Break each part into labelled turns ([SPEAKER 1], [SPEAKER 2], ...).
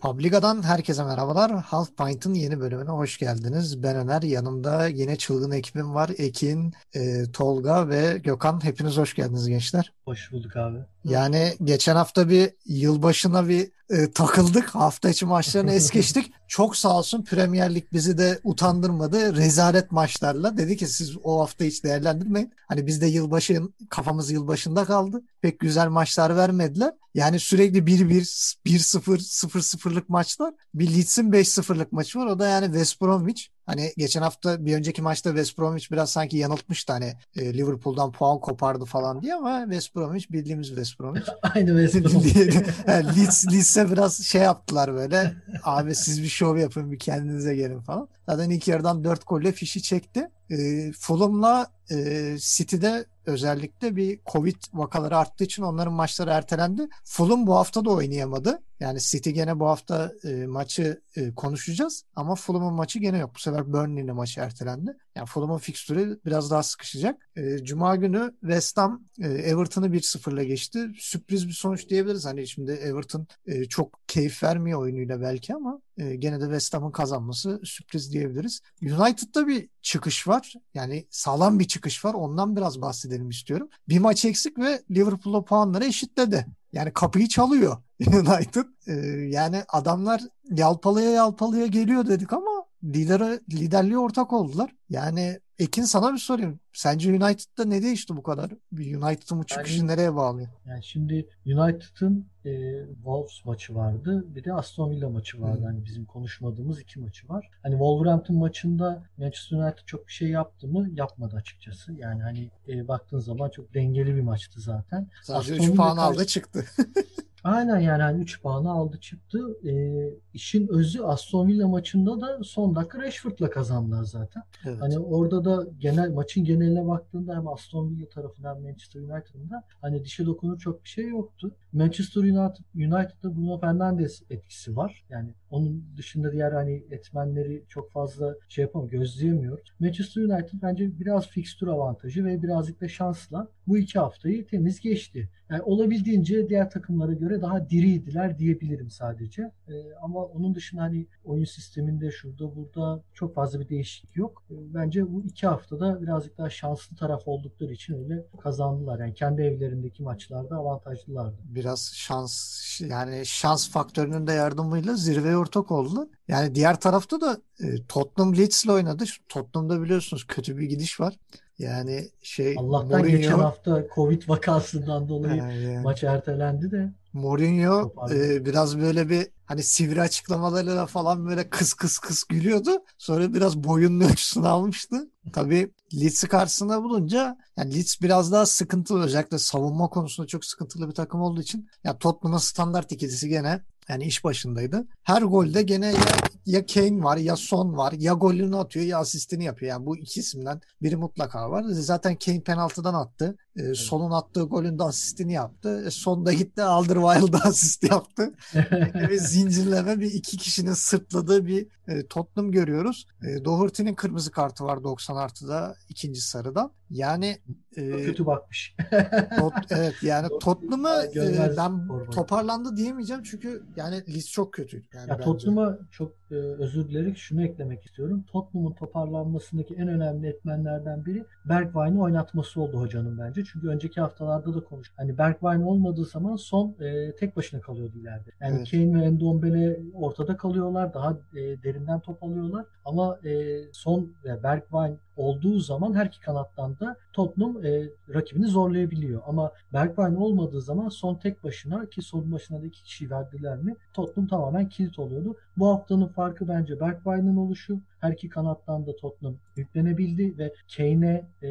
[SPEAKER 1] Publica'dan herkese merhabalar. Half Pint'ın yeni bölümüne hoş geldiniz. Ben Öner. Yanımda yine çılgın ekibim var. Ekin, e, Tolga ve Gökhan. Hepiniz hoş geldiniz gençler.
[SPEAKER 2] Hoş bulduk abi.
[SPEAKER 1] Yani geçen hafta bir yılbaşına bir e, takıldık. Hafta içi maçlarını es geçtik. Çok sağ olsun Premier Lig bizi de utandırmadı. Rezalet maçlarla. Dedi ki siz o hafta hiç değerlendirmeyin. Hani bizde yılbaşı kafamız yılbaşında kaldı. Pek güzel maçlar vermediler. Yani sürekli 1-1, 1-0, 0-0'lık maçlar. Bir Leeds'in 5-0'lık maçı var. O da yani West Bromwich. Hani geçen hafta bir önceki maçta West Bromwich biraz sanki yanıltmıştı hani e, Liverpool'dan puan kopardı falan diye ama West Bromwich bildiğimiz West Bromwich.
[SPEAKER 2] Aynı West Bromwich.
[SPEAKER 1] yani Leeds, Leeds'e biraz şey yaptılar böyle. Abi siz bir şov yapın bir kendinize gelin falan. Zaten ilk yarıdan 4 golle fişi çekti. E, Fulham'la e, City'de özellikle bir Covid vakaları arttığı için onların maçları ertelendi. Fulham bu hafta da oynayamadı. Yani City gene bu hafta e, maçı e, konuşacağız ama Fulham'ın maçı gene yok. Bu sefer Burnley'le maçı ertelendi. Yani Fulham'ın fikstürü biraz daha sıkışacak. E, Cuma günü West Ham e, Everton'ı 1-0'la geçti. Sürpriz bir sonuç diyebiliriz. Hani şimdi Everton e, çok keyif vermiyor oyunuyla belki ama e, gene de West Ham'ın kazanması sürpriz diyebiliriz. United'da bir çıkış var. Yani sağlam bir çıkış var. Ondan biraz bahsedelim istiyorum. Bir maç eksik ve Liverpool'la puanları eşitledi. Yani kapıyı çalıyor United. Ee, yani adamlar yalpalaya yalpalaya geliyor dedik ama lidere, liderliğe ortak oldular. Yani Ekin sana bir sorayım. Sence United'da ne değişti bu kadar? United'ın bu çıkışı yani, nereye bağlıyor?
[SPEAKER 2] Yani şimdi United'ın e, Wolves maçı vardı. Bir de Aston Villa maçı vardı. Hmm. Hani bizim konuşmadığımız iki maçı var. Hani Wolverhampton maçında Manchester United çok bir şey yaptı mı? Yapmadı açıkçası. Yani hani e, baktığın zaman çok dengeli bir maçtı zaten.
[SPEAKER 1] Sadece 3 puan aldı çıktı.
[SPEAKER 2] Aynen yani hani 3 puanı aldı çıktı. E, işin özü Aston Villa maçında da son dakika Rashford'la kazandılar zaten. Evet. Hani orada da genel maçın geneline baktığında hem Aston Villa tarafından hem Manchester United'ın da hani dişe dokunur çok bir şey yoktu. Manchester United United'da Bruno Fernandes etkisi var. Yani onun dışında diğer hani etmenleri çok fazla şey yapamıyor, gözleyemiyoruz. Manchester United bence biraz fikstür avantajı ve birazcık da şansla bu iki haftayı temiz geçti. Yani olabildiğince diğer takımlara göre daha diriydiler diyebilirim sadece. Ee, ama onun dışında hani oyun sisteminde şurada burada çok fazla bir değişiklik yok. Ee, bence bu iki haftada birazcık daha şanslı taraf oldukları için öyle kazandılar. Yani kendi evlerindeki maçlarda avantajlılardı.
[SPEAKER 1] Biraz şans yani şans faktörünün de yardımıyla zirveye ortak oldular. Yani diğer tarafta da e, Tottenham Leeds'le oynadı. Tottenham'da biliyorsunuz kötü bir gidiş var. Yani şey
[SPEAKER 2] Allah'tan Mourinho, geçen hafta Covid vakasından dolayı yani. maç ertelendi de.
[SPEAKER 1] Mourinho e, biraz böyle bir hani sivri açıklamalarıyla falan böyle kıs kıs kıs gülüyordu. Sonra biraz boyunun ölçüsünü almıştı. Tabii Leeds'i karşısında bulunca yani Leeds biraz daha sıkıntılı özellikle savunma konusunda çok sıkıntılı bir takım olduğu için ya yani Tottenham'ın standart ikilisi gene yani iş başındaydı. Her golde gene ya, ya Kane var ya Son var. Ya golünü atıyor ya asistini yapıyor. Yani bu iki isimden biri mutlaka var. Zaten Kane penaltıdan attı. E, evet. Son'un attığı golün de asistini yaptı. E, son da gitti Alderweireld'da asist yaptı. bir zincirleme bir iki kişinin sırtladığı bir e, Tottenham görüyoruz. E, Doherty'nin kırmızı kartı var 90 artıda ikinci sarıdan. Yani
[SPEAKER 2] e, kötü bakmış.
[SPEAKER 1] tot, evet yani Tottenham'ı e, ben toparlandı diyemeyeceğim çünkü yani list çok kötü. Yani
[SPEAKER 2] ya Tottenham'a çok e, özür dilerim şunu eklemek istiyorum. Tottenham'ın toparlanmasındaki en önemli etmenlerden biri Bergwijn'i oynatması oldu hocanın bence. Çünkü önceki haftalarda da konuştuk. Hani Bergwijn olmadığı zaman son e, tek başına kalıyordu ileride. Yani evet. Kane ve Endombele ortada kalıyorlar. Daha e, derinden top alıyorlar. Ama e, son ve Bergwijn olduğu zaman her iki kanattan da Tottenham e, rakibini zorlayabiliyor. Ama Bergwijn olmadığı zaman son tek başına ki son başına da iki kişi verdiler mi Tottenham tamamen kilit oluyordu. Bu haftanın farkı bence Bergwijn'in oluşu. Her iki kanattan da Tottenham yüklenebildi ve Kane'e e,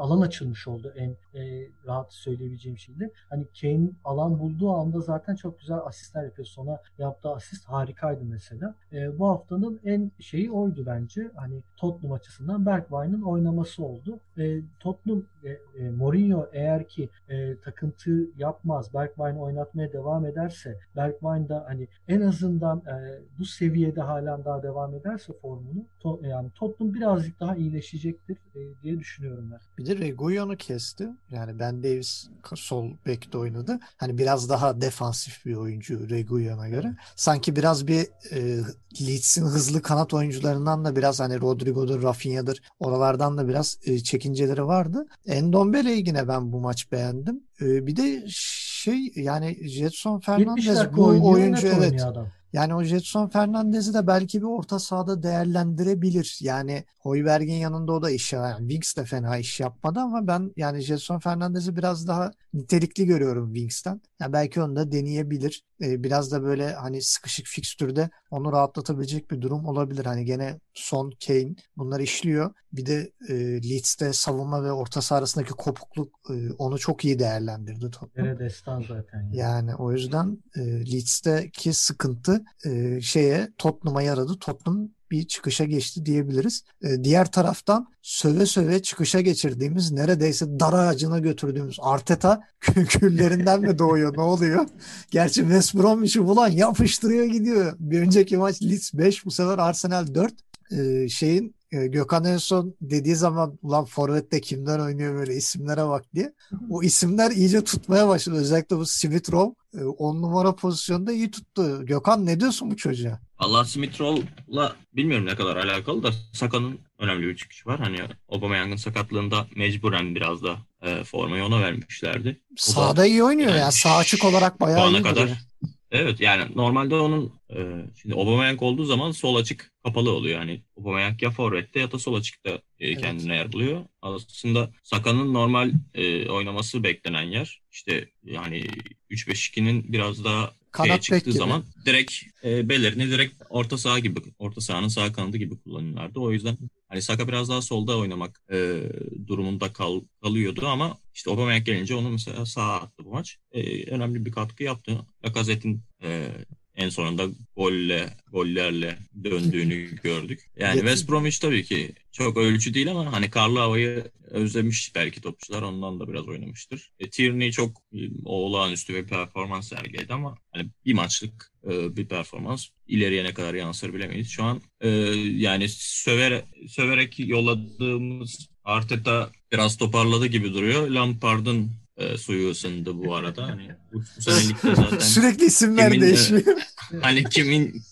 [SPEAKER 2] alan açılmış oldu en e, rahat söyleyebileceğim şeydi. Hani Kane alan bulduğu anda zaten çok güzel asistler yapıyor. Sona yaptığı asist harikaydı mesela. E, bu haftanın en şeyi oydu bence. Hani Tottenham açısından Bergwijn'in oynaması oldu. E, Tottenham e, e, Mourinho eğer ki e, takıntı yapmaz, Bergwijn oynatmaya devam ederse, Bergwijn da hani en azından e, bu seviyede halen daha devam ederse formu durumunu. To- yani Tottenham birazcık daha iyileşecektir e, diye düşünüyorum ben.
[SPEAKER 1] Bir de Reguilon'u kesti. Yani Ben Davis sol bekte oynadı. Hani biraz daha defansif bir oyuncu Reguilon'a göre. Sanki biraz bir e, Leeds'in hızlı kanat oyuncularından da biraz hani Rodrigo'dur, Rafinha'dır oralardan da biraz e, çekinceleri vardı. Endombele'yi yine ben bu maç beğendim. E, bir de şey yani Jetson Fernandez bu oyuncu evet.
[SPEAKER 2] Adam.
[SPEAKER 1] Yani o Jetson Fernandez'i de belki bir orta sahada değerlendirebilir. Yani Hoiberg'in yanında o da iş yani Wings de fena iş yapmadı ama ben yani Jetson Fernandez'i biraz daha nitelikli görüyorum Wings'ten. Yani belki onu da deneyebilir. Ee, biraz da böyle hani sıkışık fikstürde onu rahatlatabilecek bir durum olabilir. Hani gene Son, Kane bunlar işliyor. Bir de e, Leeds'te savunma ve orta saha arasındaki kopukluk e, onu çok iyi değerlendirdi
[SPEAKER 2] Tottenham. destan zaten.
[SPEAKER 1] Yani. yani o yüzden e, Leeds'teki sıkıntı e, şeye Tottenham'a yaradı. Tottenham bir çıkışa geçti diyebiliriz. E, diğer taraftan söve söve çıkışa geçirdiğimiz neredeyse dar ağacına götürdüğümüz Arteta küllerinden mi doğuyor ne oluyor? Gerçi West Bromwich'i bulan yapıştırıyor gidiyor. Bir önceki maç Leeds 5 bu sefer Arsenal 4. E, şeyin e, Gökhan en son dediği zaman ulan Forvet'te kimler oynuyor böyle isimlere bak diye. O isimler iyice tutmaya başladı. Özellikle bu Smith Rowe 10 numara pozisyonda iyi tuttu. Gökhan ne diyorsun bu çocuğa?
[SPEAKER 3] Allah Smith Rowe'la bilmiyorum ne kadar alakalı da Saka'nın önemli bir çıkışı var. Hani Aubameyang'ın sakatlığında mecburen biraz da e, formayı ona vermişlerdi.
[SPEAKER 1] Sağda iyi oynuyor yani, yani sağ açık olarak bayağı iyi kadar.
[SPEAKER 3] Evet yani normalde onun e, şimdi Aubameyang olduğu zaman sol açık kapalı oluyor. Yani Aubameyang ya forvette ya da sol açıkta e, kendine evet. yer buluyor. Aslında Saka'nın normal e, oynaması beklenen yer. İşte yani 3-5-2'nin biraz daha Kanat çıktığı zaman direkt e, bellerini direkt orta saha gibi, orta sahanın sağ kanadı gibi kullanıyorlardı. O yüzden hani Saka biraz daha solda oynamak e, durumunda kal, kalıyordu ama işte Aubameyang gelince onu mesela sağa attı bu maç. E, önemli bir katkı yaptı. Lacazette'in e, en sonunda golle, gollerle döndüğünü gördük. Yani West Bromwich tabii ki çok ölçü değil ama hani karlı havayı özlemiş belki topçular ondan da biraz oynamıştır. E, Tierney çok e, olağanüstü bir performans sergiledi ama hani bir maçlık e, bir performans ileriye ne kadar yansır bilemeyiz. Şu an e, yani söver, söverek yolladığımız Arteta biraz toparladı gibi duruyor. Lampard'ın e, suyu ısındı bu arada. Hani bu, senelikte zaten
[SPEAKER 1] sürekli isimler kimin, değişiyor.
[SPEAKER 3] hani kimin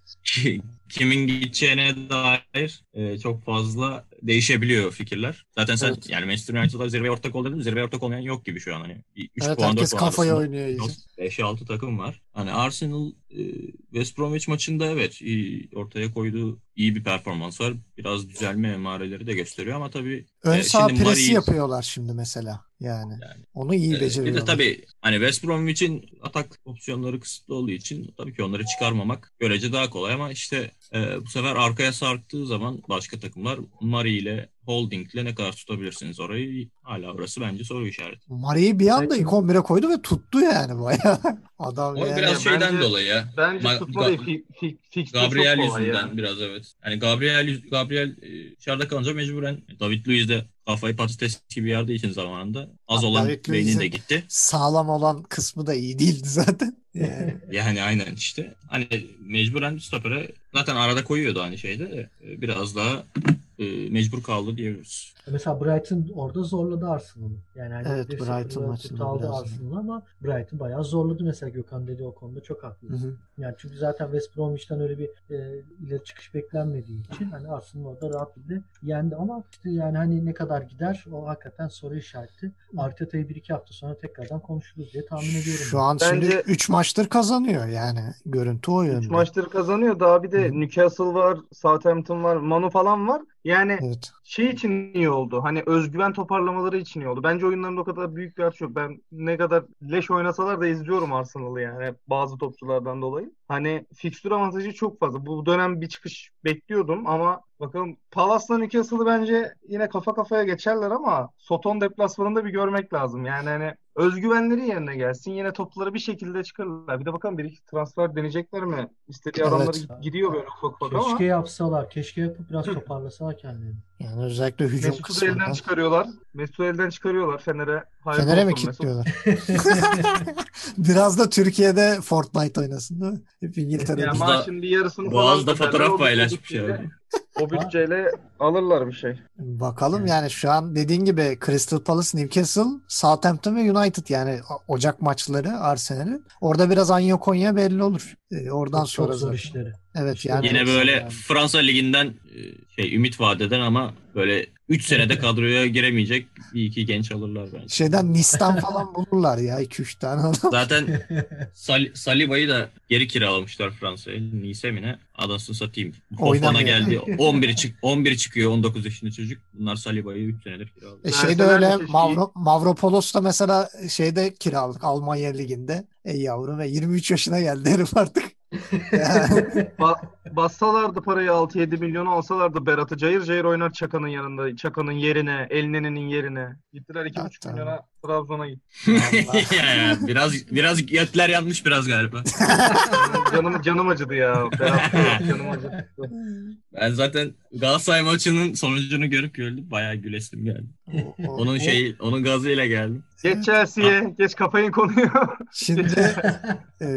[SPEAKER 3] kimin gideceğine dair e, çok fazla değişebiliyor fikirler. Zaten sen evet. yani Manchester United'da zirveye ortak ol dedin. Zirveye ortak olmayan yok gibi şu an. Hani 3
[SPEAKER 1] evet, puan 4 puan kafaya oynuyor iyice.
[SPEAKER 3] 5-6 takım var. Hani Arsenal e, West Bromwich maçında evet iyi, ortaya koyduğu iyi bir performans var. Biraz düzelme emareleri de gösteriyor ama tabii
[SPEAKER 1] ön e, sağ presi Mari... yapıyorlar şimdi mesela. Yani, yani onu iyi e, beceriyorlar.
[SPEAKER 3] Bir de tabii hani West Bromwich'in atak opsiyonları kısıtlı olduğu için tabii ki onları çıkarmamak görece daha kolay ama işte e, bu sefer arkaya sarktığı zaman başka takımlar Mari ile Holding'le ne kadar tutabilirsiniz orayı hala orası bence soru işareti.
[SPEAKER 1] Mari'yi bir anda ilk 11'e koydu ve tuttu yani bayağı. Adam
[SPEAKER 3] o yani. biraz şeyden bence, dolayı ya.
[SPEAKER 4] Bence Ma- tutmadı. Ga- fi- fi- Gabriel
[SPEAKER 3] yüzünden yani. biraz evet. Yani Gabriel Gabriel e, dışarıda kalınca mecburen David Luiz de kafayı patates gibi yardığı için zamanında az olan beyni de gitti.
[SPEAKER 1] Sağlam olan kısmı da iyi değildi zaten.
[SPEAKER 3] Yani, yani aynen işte. Hani mecburen stopere zaten arada koyuyordu hani şeyde. E, biraz daha e, mecbur kaldı diyebiliriz.
[SPEAKER 2] Mesela Brighton orada zorladı Arsenal'ı. Yani hani
[SPEAKER 1] evet Brighton maçında aldı
[SPEAKER 2] Arsenal ama Brighton bayağı zorladı mesela Gökhan dedi o konuda çok haklı. Hı hı. Yani çünkü zaten West Bromwich'ten öyle bir e, ileri çıkış beklenmediği için hani Arsenal orada rahat bir yendi ama işte yani hani ne kadar gider o hakikaten soru işareti. Arteta'yı bir iki hafta sonra tekrardan konuşuruz diye tahmin ediyorum.
[SPEAKER 1] Şu an Bence... şimdi 3 maçtır kazanıyor yani. Görüntü o yönde. 3
[SPEAKER 4] maçtır kazanıyor. Daha bir de hı. Newcastle var, Southampton var, Manu falan var. Yani evet. şey için iyi oldu. Hani özgüven toparlamaları için iyi oldu. Bence oyunlarında o kadar büyük bir artış yok. Ben ne kadar leş oynasalar da izliyorum Arsenal'ı yani bazı topçulardan dolayı. Hani fikstür avantajı çok fazla. Bu dönem bir çıkış bekliyordum ama bakalım Palace'la Newcastle'ı bence yine kafa kafaya geçerler ama Soton deplasmanında bir görmek lazım. Yani hani özgüvenleri yerine gelsin. Yine topları bir şekilde çıkarırlar. Bir de bakalım bir iki transfer deneyecekler mi? İstediği evet. adamları gidiyor böyle ufak ufak
[SPEAKER 2] keşke ama. Keşke yapsalar. Keşke yapıp biraz toparlasalar kendilerini.
[SPEAKER 1] Yani özellikle hücum
[SPEAKER 4] Mesut'u
[SPEAKER 1] kısmında.
[SPEAKER 4] elden çıkarıyorlar. Mesut'u elden çıkarıyorlar. Fener'e hayırlı
[SPEAKER 1] Fener'e mi kilitliyorlar? Biraz da Türkiye'de Fortnite oynasın değil mi? Hep İngiltere'de.
[SPEAKER 4] Yani maaşın bir yarısını
[SPEAKER 3] Boğaz'da
[SPEAKER 4] falan
[SPEAKER 3] fotoğraf paylaşmış
[SPEAKER 4] bütçeyle-
[SPEAKER 3] abi.
[SPEAKER 4] O bütçeyle alırlar bir şey.
[SPEAKER 1] Bakalım
[SPEAKER 2] Evet.
[SPEAKER 1] yani şu an dediğin gibi Crystal Palace, Newcastle, Southampton ve United yani Ocak maçları Arsenal'in. Orada biraz Anyo Konya belli olur. Ee, oradan
[SPEAKER 2] Çok,
[SPEAKER 1] sonra
[SPEAKER 2] çok zor işleri.
[SPEAKER 1] Evet
[SPEAKER 2] İşte
[SPEAKER 1] yani
[SPEAKER 3] Yine
[SPEAKER 2] Yani-
[SPEAKER 3] böyle Fransa Ligi'nden şey ümit vadeden ama böyle 3 senede kadroya giremeyecek bir iki genç alırlar bence.
[SPEAKER 1] şeyden Nice'den falan bulurlar ya 2-3 tane adam.
[SPEAKER 3] Zaten Sal- Saliba'yı da geri kiralamışlar Fransa'ya. Nice mi ne? Adasını satayım.
[SPEAKER 1] Oynamıyor.
[SPEAKER 3] geldi. 11 çık 11 çıkıyor 19 yaşında çocuk. Bunlar Saliba'yı 3 senedir kiraladı.
[SPEAKER 1] E şey de öyle Mavro, Mavropolos da mesela şeyde kiralık Almanya Ligi'nde. Ey yavrum ve 23 yaşına geldi herif artık.
[SPEAKER 4] Ba- bassalardı parayı 6-7 milyonu alsalardı Berat'ı cayır cayır oynar Çaka'nın yanında. Çaka'nın yerine, Elnene'nin yerine. Gittiler 2,5
[SPEAKER 1] Hatta.
[SPEAKER 4] milyona Trabzon'a gitti.
[SPEAKER 3] Ya, biraz biraz götler yanmış biraz galiba.
[SPEAKER 4] Canım, canım acıdı ya. Canım acıdı.
[SPEAKER 3] Ben zaten Galatasaray maçının sonucunu görüp gördüm. Bayağı gülesim geldi. Onun şey onun gazıyla geldim.
[SPEAKER 4] Geç Chelsea'ye, geç kafayı konuyor.
[SPEAKER 1] Şimdi e,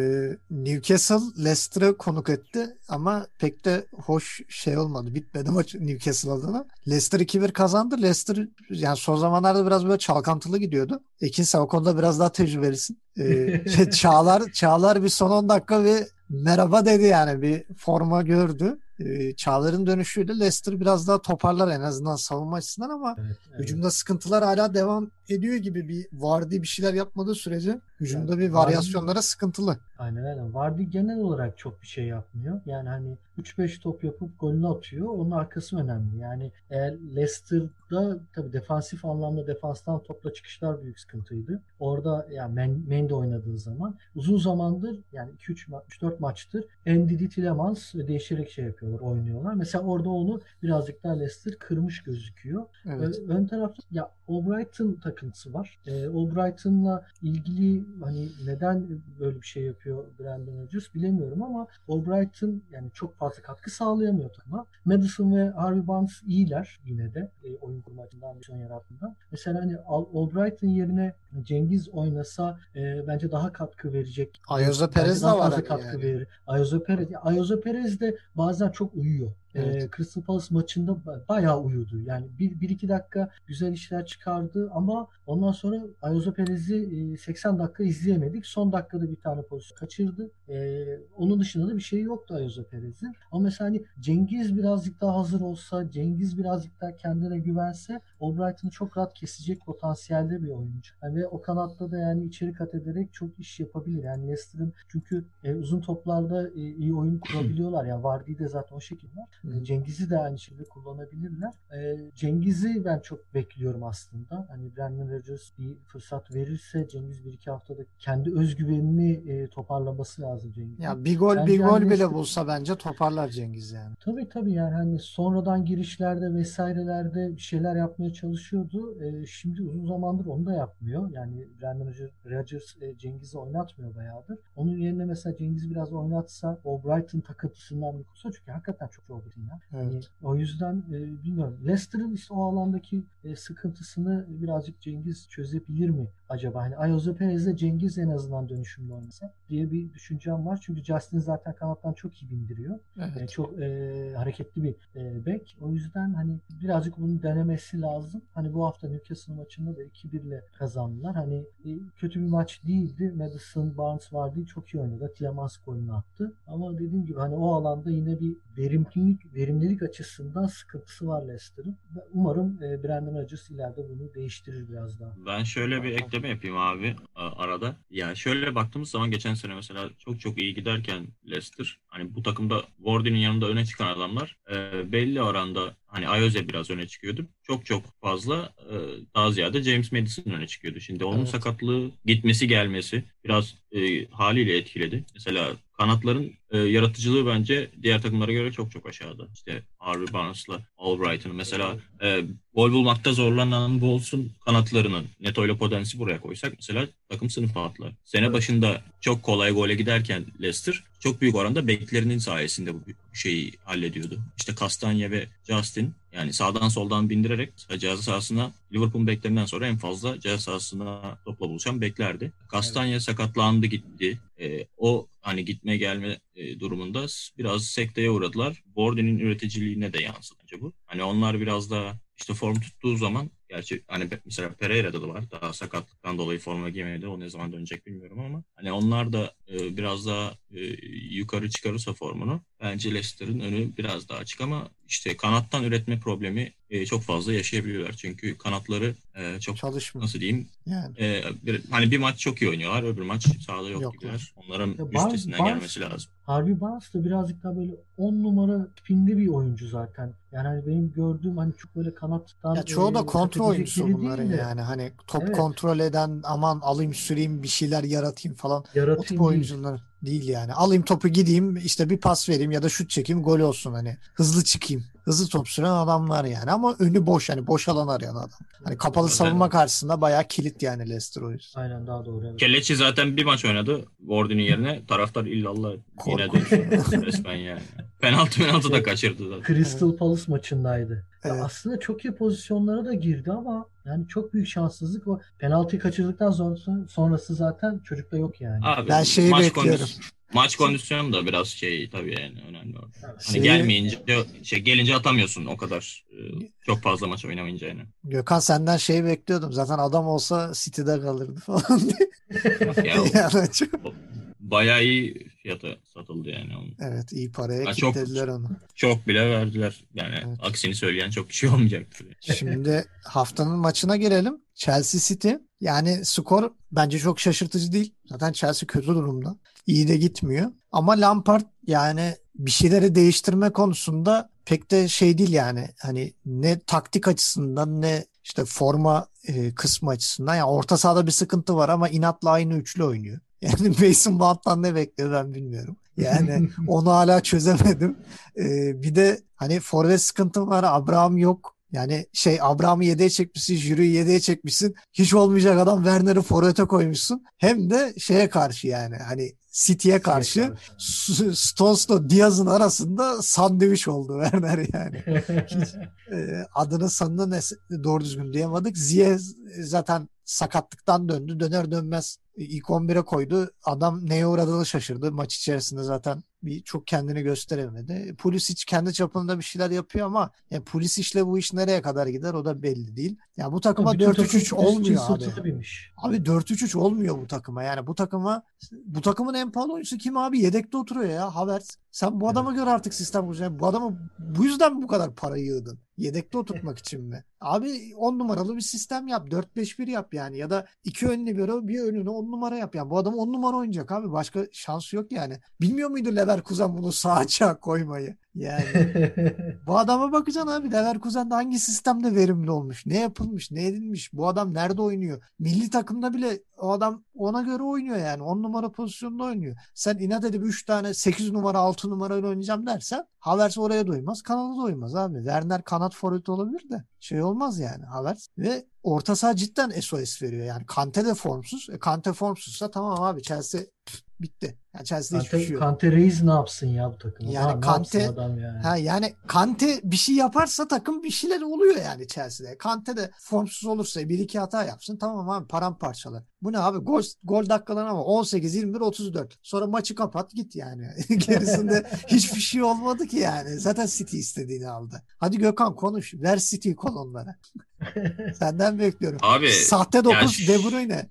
[SPEAKER 1] Newcastle Leicester'ı konuk etti ama pek de hoş şey olmadı. Bitmedi maç Newcastle adına. Leicester 2-1 kazandı. Leicester yani son zamanlarda biraz böyle çalkantılı gidiyordu. Ekin sen o konuda biraz daha tecrübelisin. E, şey, Çağlar, Çağlar bir son 10 dakika bir merhaba dedi yani bir forma gördü. E, Çağlar'ın dönüşüyle Leicester biraz daha toparlar en azından savunma açısından ama
[SPEAKER 2] Evet, evet.
[SPEAKER 1] Hücumda sıkıntılar hala devam ediyor gibi bir Vardy bir şeyler yapmadığı sürece hücumda
[SPEAKER 2] Yani
[SPEAKER 1] bir
[SPEAKER 2] Vardy-
[SPEAKER 1] varyasyonlara sıkıntılı.
[SPEAKER 2] Aynen aynen. Vardy genel olarak çok bir şey yapmıyor. Yani hani 3-5 top yapıp golünü atıyor. Onun arkası önemli. Yani eğer Leicester'da tabii defansif anlamda defanstan topla çıkışlar büyük sıkıntıydı. Orada yani Men- Mendy oynadığı zaman uzun zamandır yani 2-3 ma- 3-4 maçtır Ndidi Tielemans değişerek şey yapıyorlar, oynuyorlar. Mesela orada onu birazcık daha Leicester kırmış gözüküyor.
[SPEAKER 1] Evet.
[SPEAKER 2] Ö- Ön tarafta ya Albright'ın takıntısı var. Ee, Albright'ınla ilgili hani neden böyle bir şey yapıyor Brandon Rodgers bilemiyorum ama Albright'ın yani çok fazla katkı sağlayamıyor takıma. Madison ve Harvey Barnes iyiler yine de e, oyun kurma açısından, misyon yaratımından. Mesela hani Al- Albright'ın yerine Cengiz oynasa e, bence daha katkı verecek. Bence
[SPEAKER 1] Perez de var
[SPEAKER 2] fazla
[SPEAKER 1] hani
[SPEAKER 2] katkı
[SPEAKER 1] yani.
[SPEAKER 2] verir. Ayoze Perez, Ayoze Perez de bazen çok uyuyor.
[SPEAKER 1] Evet.
[SPEAKER 2] Ee, Crystal Palace maçında ba- bayağı uyudu. Yani bir, bir iki dakika güzel işler çıkardı ama ondan sonra Ayoze Perez'i e, 80 dakika izleyemedik. Son dakikada bir tane pozisyon kaçırdı. Ee, onun dışında da bir şey yoktu Ayoze Perez'in. Ama mesela hani Cengiz birazcık daha hazır olsa, Cengiz birazcık daha kendine güvense Albright'ını çok rahat kesecek potansiyelde bir oyuncu. Yani ve o kanatta da yani içeri kat ederek çok iş yapabilir. Yani Leicester'ın çünkü e, uzun toplarda e, iyi oyun kurabiliyorlar. Yani Vardy de zaten o şekilde.
[SPEAKER 1] Hı.
[SPEAKER 2] E, Cengiz'i de aynı şekilde kullanabilirler. E, Cengiz'i ben çok bekliyorum aslında. Hani Brandon Rodgers bir fırsat verirse Cengiz bir iki haftada kendi özgüvenini e, toparlaması lazım Cengiz'in.
[SPEAKER 1] Ya bir gol
[SPEAKER 2] Bence
[SPEAKER 1] bir gol bile
[SPEAKER 2] Leicester-
[SPEAKER 1] bulsa bence toparlar Cengiz yani.
[SPEAKER 2] Tabii tabii yani hani sonradan girişlerde vesairelerde bir şeyler yapmaya çalışıyordu. Ee, şimdi uzun zamandır onu da yapmıyor. Yani Brandon Rodgers- e, Cengiz'i oynatmıyor bayağıdır. Onun yerine mesela Cengiz biraz oynatsa o Brighton takıntısından bir kursa çünkü hakikaten çok zor bir ya. Hani
[SPEAKER 1] Evet.
[SPEAKER 2] o yüzden e, bilmiyorum. Leicester'ın işte o alandaki e, sıkıntısını birazcık Cengiz çözebilir mi acaba? Hani Ayoze Perez'le Cengiz en azından dönüşümlü oynasa diye bir düşüncem var. Çünkü Justin zaten kanattan çok iyi bindiriyor. E,
[SPEAKER 1] Evet.
[SPEAKER 2] çok e, hareketli bir e, bek. O yüzden hani birazcık bunu denemesi lazım. Hani bu hafta Newcastle maçında da 2-1 ile kazandılar. Hani e, kötü bir maç değildi. Madison, Barnes vardı. Çok iyi oynadı. Tielemans golünü attı. Ama dediğim gibi hani o alanda yine bir verimlilik verimlilik açısından sıkıntısı var Leicester'ın. Umarım e, Brandon Rodgers ileride bunu değiştirir biraz daha.
[SPEAKER 3] Ben şöyle bir ekleme yapayım abi arada. Ya şöyle baktığımız zaman geçen sene mesela çok çok iyi giderken Leicester hani bu takımda Wardy'nin yanında öne çıkan adamlar e, belli oranda hani Ayoze biraz öne çıkıyordu. Çok çok fazla e, daha ziyade James Madison öne çıkıyordu. Şimdi onun
[SPEAKER 1] Evet.
[SPEAKER 3] sakatlığı gitmesi gelmesi biraz e, haliyle etkiledi. Mesela kanatların e, yaratıcılığı bence diğer takımlara göre çok çok aşağıda. İşte Harvey Barnes'la Albright'ın mesela e, gol bulmakta zorlanan Wolves'un kanatlarının Neto ile Podens'i buraya koysak mesela takım sınıf atlar. Sene başında çok kolay gole giderken Leicester çok büyük oranda beklerinin sayesinde bu şeyi hallediyordu. İşte Kastanya ve Justin yani sağdan soldan bindirerek ceza sahasına Liverpool beklerinden sonra en fazla ceza sahasına topla buluşan beklerdi. Kastanya evet. sakatlandı gitti. E, o hani gitme gelme e, durumunda biraz sekteye uğradılar. Borden'in üreticiliğine de yansıdı bu. Hani onlar biraz daha işte form tuttuğu zaman Gerçi hani mesela Pereira'da da var. Daha sakatlıktan dolayı forma giymedi. O ne zaman dönecek bilmiyorum ama hani onlar da e, biraz daha e, yukarı çıkarırsa formunu bence Leicester'ın önü biraz daha açık ama işte kanattan üretme problemi e, çok fazla yaşayabiliyorlar. Çünkü kanatları e, çok Çalışmıyor. nasıl diyeyim yani. e, bir, hani bir maç çok iyi oynuyorlar öbür maç sahada yok, yok gibiler. Onların ya üstesinden Barnes, gelmesi lazım.
[SPEAKER 2] Harvey Barnes da birazcık daha böyle 10 numara tipinde bir oyuncu zaten. Yani hani benim gördüğüm hani çok böyle kanattan
[SPEAKER 1] ya çoğu da e, kontrol oyuncusu bunların de. yani. Hani top evet. kontrol eden aman alayım süreyim bir şeyler yaratayım falan. Yaratayım o tip oyuncular değil yani. Alayım topu gideyim işte bir pas vereyim ya da şut çekeyim gol olsun hani. Hızlı çıkayım. Hızlı top süren adamlar yani ama önü boş hani boş alan arayan adam. Hani kapalı savunma karşısında bayağı kilit yani Leicester o
[SPEAKER 2] yüzden. Aynen daha doğru. Evet.
[SPEAKER 3] Kelleçi zaten bir maç oynadı. Warden'in yerine taraftar illallah yine de resmen yani. Penaltı penaltı da kaçırdı zaten.
[SPEAKER 2] Crystal Palace maçındaydı. Evet. Aslında çok iyi pozisyonlara da girdi ama yani çok büyük şanssızlık o. Penaltıyı kaçırdıktan sonra sonrası zaten çocukta yok yani.
[SPEAKER 1] Abi, ben şeyi bekliyorum.
[SPEAKER 3] Maç kondisyonu da biraz şey tabii yani önemli orada. Hani şey... gelmeyince şey gelince atamıyorsun o kadar e, çok fazla maç oynamayınca yani.
[SPEAKER 1] Gökhan senden şey bekliyordum. Zaten adam olsa City'de kalırdı falan diye.
[SPEAKER 3] ya, yani çok... Bayağı iyi fiyata satıldı yani. Onun.
[SPEAKER 1] Evet iyi paraya ha, kilitlediler onu.
[SPEAKER 3] Çok bile verdiler. Yani evet. aksini söyleyen çok kişi olmayacaktır.
[SPEAKER 1] Şimdi haftanın maçına gelelim. Chelsea City. Yani skor bence çok şaşırtıcı değil. Zaten Chelsea kötü durumda. İyi de gitmiyor. Ama Lampard yani bir şeyleri değiştirme konusunda pek de şey değil yani. Hani ne taktik açısından ne işte forma e, kısmı açısından. Yani orta sahada bir sıkıntı var ama inatla aynı üçlü oynuyor. Yani Mason Mount'tan ne bekliyor ben bilmiyorum. Yani onu hala çözemedim. Ee, bir de hani forvet sıkıntım var. Abraham yok. Yani şey Abraham'ı yedeğe çekmişsin, Jüri'yi yedeğe çekmişsin. Hiç olmayacak adam Werner'ı forvete koymuşsun. Hem de şeye karşı yani hani City'ye karşı Stones'la Diaz'ın arasında sandviç oldu Werner yani. Hiç, e, adını sanını doğru düzgün diyemedik. Ziye zaten sakatlıktan döndü. Döner dönmez ilk 11'e koydu. Adam neye uğradığını şaşırdı. Maç içerisinde zaten bir çok kendini gösteremedi. Polis hiç kendi çapında bir şeyler yapıyor ama yani polis işle bu iş nereye kadar gider o da belli değil. Ya yani bu takıma 4-3-3 olmuyor abi. Abi 4-3-3 olmuyor bu takıma. Yani bu takıma bu takımın en pahalı oyuncusu kim abi? Yedekte oturuyor ya Havertz. Sen bu adama evet. göre artık sistem kuracaksın. Bu adamı bu yüzden bu kadar para yığdın? Yedekte oturtmak için mi? Abi 10 numaralı bir sistem yap. 4-5-1 yap yani. Ya da iki önlü bir, bir önünü 10 numara yap. Yani bu adam 10 numara oynayacak abi. Başka şansı yok yani. Bilmiyor muydu Leverkusen bunu sağ açığa koymayı? Yani bu adama bakacaksın abi. Leverkusen'de hangi sistemde verimli olmuş? Ne yapılmış? Ne edilmiş? Bu adam nerede oynuyor? Milli takımda bile o adam ona göre oynuyor yani. 10 numara pozisyonda oynuyor. Sen inat edip 3 tane 8 numara 6 numara oynayacağım dersen Havertz oraya doymaz. Kanada doymaz abi. Werner kanat forvet olabilir de şey olmaz yani Havertz. Ve orta saha cidden SOS veriyor. Yani Kante de formsuz. E, Kante formsuzsa tamam abi Chelsea bitti. Yani Chelsea'de
[SPEAKER 2] Kante,
[SPEAKER 1] hiçbir şey yok.
[SPEAKER 2] Kante Reis ne yapsın ya bu takım?
[SPEAKER 1] Yani ha, Kante adam yani. Ha, yani Kante bir şey yaparsa takım bir şeyler oluyor yani Chelsea'de. Kante de formsuz olursa bir iki hata yapsın tamam abi paramparçalar. Bu ne abi gol, gol dakikaları ama 18 21 34. Sonra maçı kapat git yani. Gerisinde hiçbir şey olmadı ki yani. Zaten City istediğini aldı. Hadi Gökhan konuş. Ver City kolonlara. Senden bekliyorum.
[SPEAKER 3] Abi
[SPEAKER 1] sahte 9 yani, De Bruyne.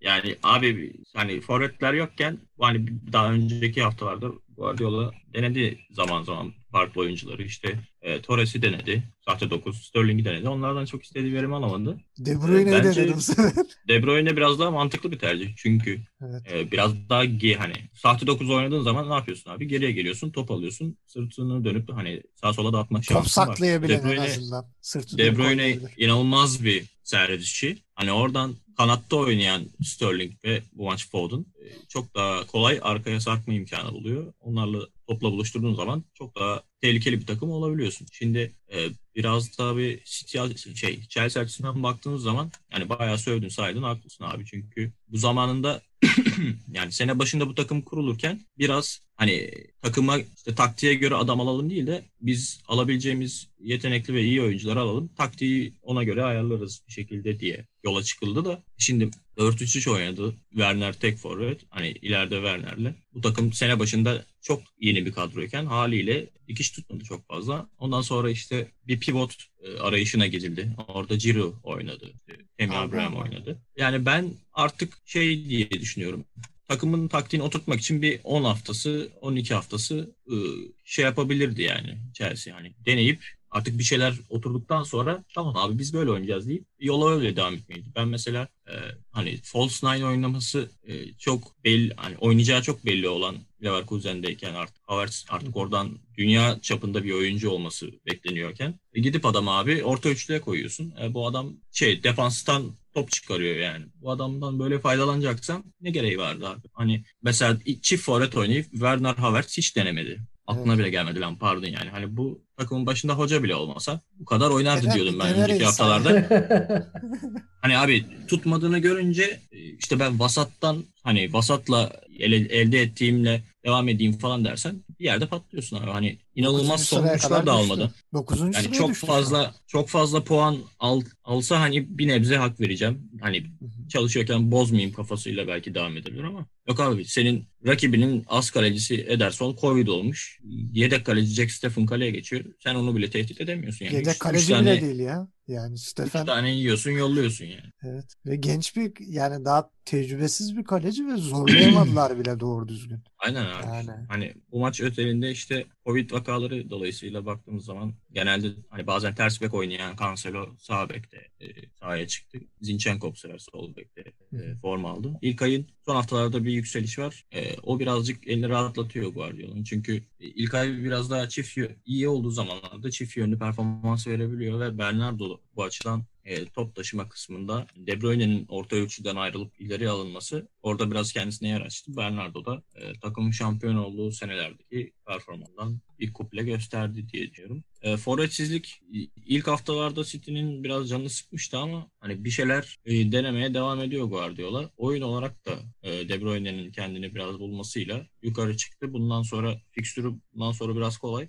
[SPEAKER 3] yani abi hani forvetler yokken hani daha önceki haftalarda Guardiola denedi zaman zaman farklı oyuncuları işte e, Torres'i denedi. Sahte 9, Sterling'i denedi. Onlardan çok istediği verimi alamadı.
[SPEAKER 1] De Bruyne'yi e, denedim
[SPEAKER 3] De Bruyne biraz daha mantıklı bir tercih. Çünkü evet. e, biraz daha ge hani sahte 9 oynadığın zaman ne yapıyorsun abi? Geriye geliyorsun, top alıyorsun. Sırtını dönüp hani sağa sola dağıtma şansın
[SPEAKER 1] var. Top saklayabilir en azından.
[SPEAKER 3] Sırtı De Bruyne inanılmaz bir servisçi. Hani oradan kanatta oynayan Sterling ve maç Foden e, çok daha kolay arkaya sarkma imkanı buluyor. Onlarla topla buluşturduğun zaman çok daha tehlikeli bir takım olabiliyorsun. Şimdi e, biraz bir City, şey, Chelsea açısından baktığınız zaman yani bayağı sövdün saydın haklısın abi. Çünkü bu zamanında yani sene başında bu takım kurulurken biraz hani takıma işte taktiğe göre adam alalım değil de biz alabileceğimiz yetenekli ve iyi oyuncular alalım. Taktiği ona göre ayarlarız bir şekilde diye yola çıkıldı da şimdi 4-3-3 oynadı. Werner tek forvet. Hani ileride Werner'le. Bu takım sene başında çok yeni bir kadroyken haliyle dikiş tutmadı çok fazla. Ondan sonra işte bir pivot e, arayışına gidildi. Orada Giroud oynadı. Temi Abraham oynadı. Yani ben artık şey diye düşünüyorum takımın taktiğini oturtmak için bir 10 haftası, 12 haftası ıı, şey yapabilirdi yani Chelsea. Yani deneyip artık bir şeyler oturduktan sonra tamam abi biz böyle oynayacağız deyip yola öyle devam etmeydi. Ben mesela e, hani false nine oynaması e, çok belli hani oynayacağı çok belli olan Leverkusen'deyken artık Havertz artık oradan dünya çapında bir oyuncu olması bekleniyorken e, gidip adam abi orta üçlüye koyuyorsun. E, bu adam şey defanstan top çıkarıyor yani. Bu adamdan böyle faydalanacaksam ne gereği vardı abi? Hani mesela çift forvet oynayıp Werner Havertz hiç denemedi. Aklına evet. bile gelmedi lan pardon yani. Hani bu takımın başında hoca bile olmasa bu kadar oynardı evet, diyordum ben önceki haftalarda. hani abi tutmadığını görünce işte ben vasattan hani vasatla ele, elde ettiğimle devam edeyim falan dersen bir yerde patlıyorsun abi. Hani inanılmaz sonuçlar da almadı.
[SPEAKER 1] 9.
[SPEAKER 3] Yani çok fazla çok fazla puan al, alsa hani bir nebze hak vereceğim. Hani çalışıyorken bozmayayım kafasıyla belki devam edebilir ama yok abi senin rakibinin az kalecisi Ederson Covid olmuş. Yedek kaleci Jack Stephen kaleye geçiyor. Sen onu bile tehdit edemiyorsun yani.
[SPEAKER 1] Yedek kaleci bile tane, değil ya. Yani
[SPEAKER 3] Stefan... Üç tane yiyorsun yolluyorsun yani.
[SPEAKER 1] Evet. Ve genç bir yani daha tecrübesiz bir kaleci ve zorlayamadılar bile doğru düzgün.
[SPEAKER 3] Aynen abi. Yani. Hani bu maç özelinde işte Covid vakaları dolayısıyla baktığımız zaman genelde hani bazen ters bek oynayan Cancelo sağ bekte e, sahaya çıktı. Zinchenko bu sefer sol bekte e, form aldı. İlk ayın son haftalarda bir yükseliş var. E, o birazcık elini rahatlatıyor Guardiola'nın. Çünkü e, ilk ay biraz daha çift iyi olduğu zamanlarda çift yönlü performans verebiliyor ve Bernardo bu açıdan e, top taşıma kısmında De Bruyne'nin orta ölçüden ayrılıp ileri alınması orada biraz kendisine yer açtı. Bernardo da e, takımın şampiyon olduğu senelerdeki performansından bir kuple gösterdi diye diyorum. E, forvetsizlik ilk haftalarda City'nin biraz canını sıkmıştı ama hani bir şeyler e, denemeye devam ediyor Guardiola. Oyun olarak da e, De Bruyne'nin kendini biraz bulmasıyla yukarı çıktı. Bundan sonra fikstürü bundan sonra biraz kolay.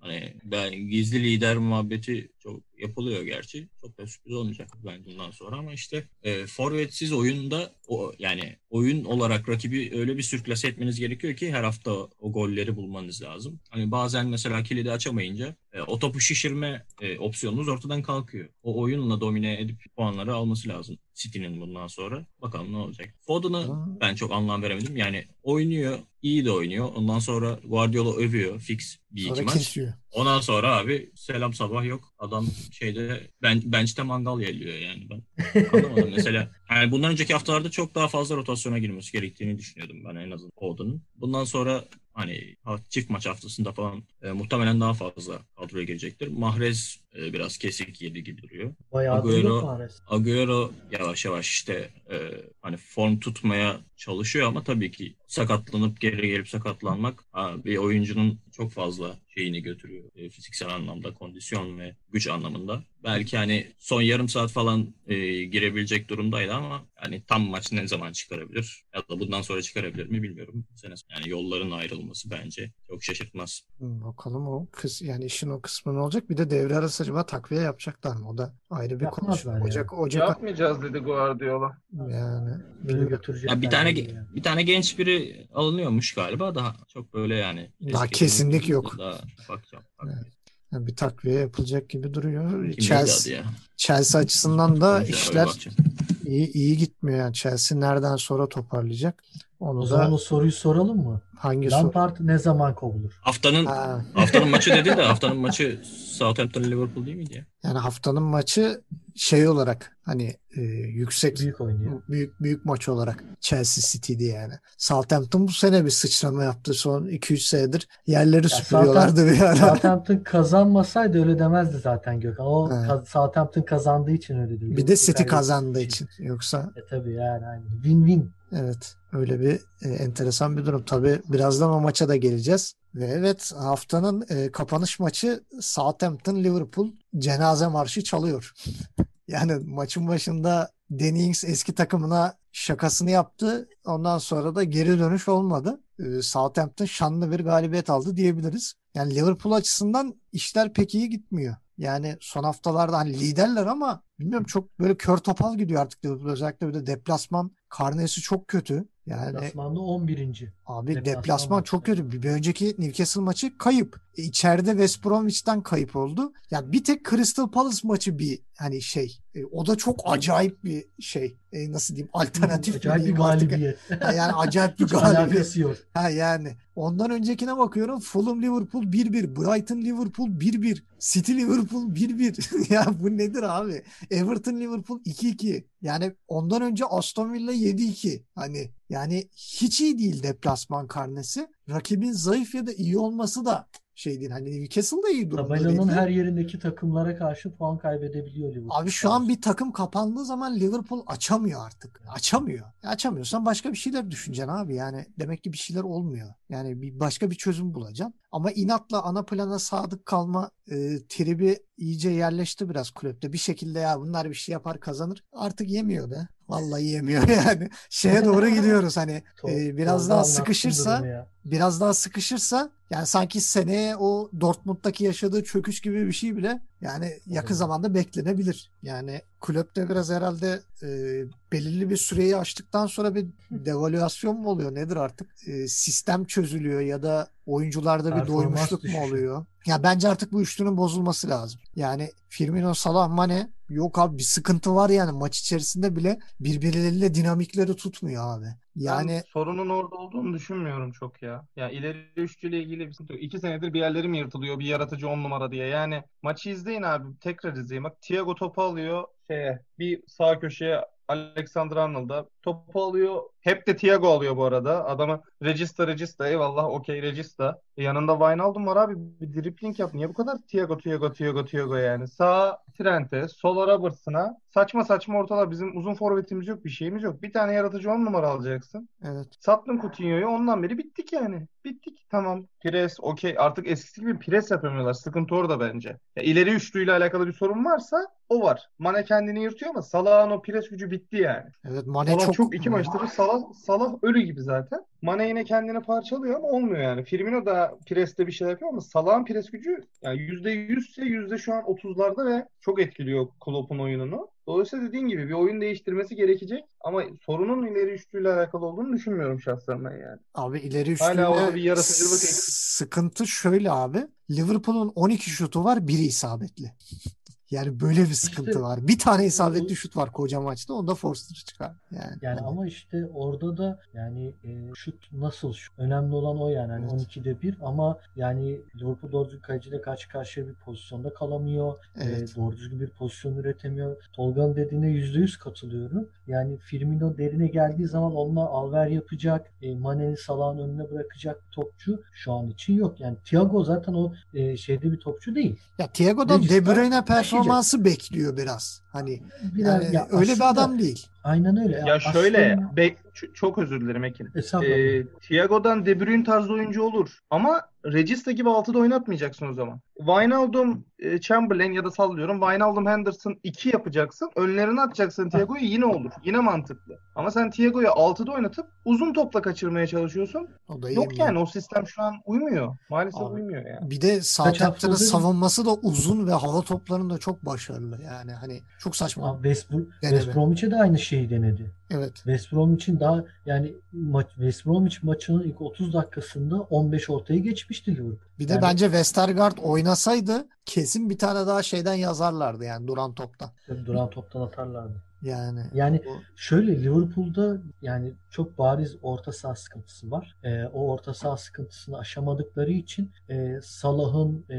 [SPEAKER 3] Hani ben gizli lider muhabbeti çok yapılıyor gerçi. Çok da sürpriz olmayacak bence bundan sonra ama işte e, forvetsiz oyunda o yani oyun olarak rakibi öyle bir sürklase etmeniz gerekiyor ki her hafta o golleri bulmanız lazım. Hani bazen mesela kilidi açamayınca e, o topu şişirme e, opsiyonunuz ortadan kalkıyor. O oyunla domine edip puanları alması lazım City'nin bundan sonra. Bakalım ne olacak. Foden'ı ben çok anlam veremedim. Yani oynuyor, iyi de oynuyor. Ondan sonra Guardiola övüyor fix bir sonra iki maç. Kesiyor. Ondan sonra abi selam sabah yok. Adam şeyde ben bench'te mangal yerliyor yani ben. Anlamadım mesela. Yani bundan önceki haftalarda çok daha fazla rotasyona girmesi gerektiğini düşünüyordum ben en azından Foden'ın. Bundan sonra hani çift maç haftasında falan e, muhtemelen daha fazla kadroya girecektir. Mahrez e, biraz kesik yedi gibi duruyor.
[SPEAKER 2] Bayağı
[SPEAKER 3] Agüero. Agüero yavaş yavaş işte e, hani form tutmaya çalışıyor ama tabii ki sakatlanıp geri gelip sakatlanmak bir oyuncunun çok fazla şeyini götürüyor. E, fiziksel anlamda, kondisyon ve güç anlamında. Belki hani son yarım saat falan e, girebilecek durumdaydı ama yani tam maç ne zaman çıkarabilir ya da bundan sonra çıkarabilir mi bilmiyorum. Yani yolların ayrılması bence çok şaşırtmaz.
[SPEAKER 1] Bakalım o kız yani işin o kısmı ne olacak? Bir de devre arası acaba takviye yapacaklar mı? O da ayrı bir konu. Ocak, Ocak
[SPEAKER 4] Yapmayacağız dedi Guardiola.
[SPEAKER 1] Yani
[SPEAKER 2] beni götürecek.
[SPEAKER 3] Ya bir tane yani. bir tane genç biri alınıyormuş galiba daha çok böyle yani.
[SPEAKER 1] Daha kesinlik yok.
[SPEAKER 3] Daha bakacağım.
[SPEAKER 1] Evet. Yani bir takviye yapılacak gibi duruyor. Chelsea, Chelsea açısından da işler iyi, iyi gitmiyor. Yani Chelsea nereden sonra toparlayacak?
[SPEAKER 2] Onu o zaman da... o soruyu soralım mı?
[SPEAKER 1] Hangi
[SPEAKER 2] Lampard soru? ne zaman kovulur?
[SPEAKER 3] Haftanın ha. haftanın maçı dedi de haftanın maçı Southampton Liverpool değil miydi ya?
[SPEAKER 1] Yani haftanın maçı şey olarak hani e, yüksek
[SPEAKER 2] büyük oynuyor.
[SPEAKER 1] Büyük büyük maç olarak Chelsea City'di yani. Southampton bu sene bir sıçrama yaptı son 2-3 senedir. Yerleri ya süpürüyorlardı bir ara.
[SPEAKER 2] Southampton kazanmasaydı öyle demezdi zaten Gökhan. O ka- Southampton kazandığı için öyle diyor.
[SPEAKER 1] Bir de City kazandığı için. için. Yoksa
[SPEAKER 2] e, tabii yani hani win-win.
[SPEAKER 1] Evet. Öyle bir e, enteresan bir durum. Tabii birazdan o maça da geleceğiz. Ve evet haftanın e, kapanış maçı Southampton Liverpool cenaze marşı çalıyor. yani maçın başında Danny eski takımına şakasını yaptı. Ondan sonra da geri dönüş olmadı. Ee, Southampton şanlı bir galibiyet aldı diyebiliriz. Yani Liverpool açısından işler pek iyi gitmiyor. Yani son haftalarda hani liderler ama bilmiyorum çok böyle kör topal gidiyor artık Liverpool. Özellikle bir de deplasman karnesi çok kötü. Yani
[SPEAKER 2] Deplasmanda 11.
[SPEAKER 1] Abi deplasman, deplasman çok kötü. Bir, önceki Newcastle maçı kayıp. E, içeride West Bromwich'ten kayıp oldu. Ya bir tek Crystal Palace maçı bir hani şey. E, o da çok acayip bir şey. E, nasıl diyeyim? Alternatif
[SPEAKER 2] acayip bir galibiyet.
[SPEAKER 1] Ha, yani acayip bir galibiyet. Ha yani. Ondan öncekine bakıyorum. Fulham Liverpool 1-1. Brighton Liverpool 1-1. City Liverpool 1-1. ya bu nedir abi? Everton Liverpool 2-2. Yani ondan önce Aston Villa 7-2. Hani yani hiç iyi değil deplasman karnesi. Rakibin zayıf ya da iyi olması da şey değil. Hani Newcastle da iyi durumda
[SPEAKER 2] Tabelanın
[SPEAKER 1] değil.
[SPEAKER 2] her yerindeki takımlara karşı puan kaybedebiliyor Liverpool.
[SPEAKER 1] Abi şu an bir takım kapandığı zaman Liverpool açamıyor artık. Açamıyor. Açamıyorsan başka bir şeyler düşüneceksin abi. Yani demek ki bir şeyler olmuyor. Yani bir başka bir çözüm bulacaksın. Ama inatla ana plana sadık kalma e, tribi iyice yerleşti biraz kulüpte. Bir şekilde ya bunlar bir şey yapar kazanır. Artık yemiyor be. Vallahi yemiyor yani. Şeye doğru gidiyoruz hani e, biraz daha sıkışırsa biraz daha sıkışırsa yani sanki seneye o Dortmund'daki yaşadığı çöküş gibi bir şey bile yani yakın zamanda beklenebilir. Yani kulüpte biraz herhalde e, belirli bir süreyi aştıktan sonra bir devalüasyon mu oluyor nedir artık? E, sistem çözülüyor ya da oyuncularda bir doymuşluk mu oluyor? Ya bence artık bu üçlünün bozulması lazım. Yani Firmino, Salah, Mane yok abi bir sıkıntı var yani maç içerisinde bile birbirleriyle dinamikleri tutmuyor abi. Yani
[SPEAKER 4] ben sorunun orada olduğunu düşünmüyorum çok ya. Ya ileri üçlüyle ilgili bir sıkıntı yok. İki senedir bir yerlerim yırtılıyor bir yaratıcı on numara diye. Yani maçı izleyin abi. Tekrar izleyin. Bak Thiago topu alıyor şeye bir sağ köşeye Alexander Arnold'a topu alıyor. Hep de Thiago alıyor bu arada. Adamı Regista Regista eyvallah okey Regista. E yanında Wijnaldum var abi. Bir dribling yap. Niye bu kadar Thiago Thiago Thiago Thiago yani? Sağ Trent'e, sola Robertson'a saçma saçma ortalar. Bizim uzun forvetimiz yok, bir şeyimiz yok. Bir tane yaratıcı on numara alacaksın.
[SPEAKER 1] Evet.
[SPEAKER 4] Sattın Coutinho'yu ondan beri bittik yani. Bittik. Tamam. Pres okey. Artık eskisi gibi pres yapamıyorlar. Sıkıntı orada bence. Ya ileri üçlüyle alakalı bir sorun varsa o var. Mane kendini yırtıyor ama Salah'ın o pres gücü bitti yani.
[SPEAKER 1] Evet Mane çok...
[SPEAKER 4] çok iki maçtır Salah, Salah ölü gibi zaten. Mane yine kendini parçalıyor ama olmuyor yani. Firmino da preste bir şey yapıyor ama Salah'ın pres gücü yani %100 ise yüzde şu an 30'larda ve çok etkiliyor Klopp'un oyununu. Dolayısıyla dediğin gibi bir oyun değiştirmesi gerekecek ama sorunun ileri üçlüyle alakalı olduğunu düşünmüyorum şahsen ben yani.
[SPEAKER 1] Abi ileri üçlüyle Hala orada bir yaratıcılık sıkıntı şöyle abi. Liverpool'un 12 şutu var, biri isabetli. Yani böyle bir sıkıntı işte, var. Bir tane isabetli şut var koca maçta. Onda Forster çıkar. Yani,
[SPEAKER 2] yani ama işte orada da yani e, şut nasıl şut? Önemli olan o yani. Hani evet. 12'de 1 ama yani Liverpool doğru düzgün kaleciyle karşı karşıya bir pozisyonda kalamıyor. E, evet. E, doğru düzgün bir pozisyon üretemiyor. Tolga'nın dediğine %100 katılıyorum. Yani Firmino derine geldiği zaman onunla alver yapacak. E, Mane'yi Salah'ın önüne bırakacak topçu şu an için yok. Yani Thiago zaten o e, şeyde bir topçu değil.
[SPEAKER 1] Ya Thiago'dan De Bruyne performansı bekliyor biraz. Hani biraz, yani ya öyle bir adam değil.
[SPEAKER 2] Aynen öyle.
[SPEAKER 4] Ya, ya şöyle aslında... be, çok özür dilerim Ekin. Ee, Thiago'dan De Bruyne tarzı oyuncu olur ama Regista gibi altıda oynatmayacaksın o zaman. Wijnaldum, e, Chamberlain ya da sallıyorum Wijnaldum Henderson 2 yapacaksın. Önlerine atacaksın Thiago'yu yine olur. Yine mantıklı. Ama sen Thiago'yu 6'da oynatıp uzun topla kaçırmaya çalışıyorsun. O da Yok yani o sistem şu an uymuyor. Maalesef Abi, uymuyor yani.
[SPEAKER 1] Bir de Southampton'ın savunması da uzun ve hava toplarında çok başarılı. Yani hani çok saçma.
[SPEAKER 2] Abi West, West Bromwich'e de aynı şeyi denedi.
[SPEAKER 1] Evet.
[SPEAKER 2] West Bromwich'in daha yani maç, West Bromwich maçının ilk 30 dakikasında 15 ortaya geçmişti Liverpool.
[SPEAKER 1] Bir de yani, bence Westergaard oynasaydı kesin bir tane daha şeyden yazarlardı yani duran toptan.
[SPEAKER 2] Duran toptan atarlardı.
[SPEAKER 1] Yani
[SPEAKER 2] yani o... şöyle Liverpool'da yani çok bariz orta saha sıkıntısı var. E, o orta saha sıkıntısını aşamadıkları için e, Salah'ın, e,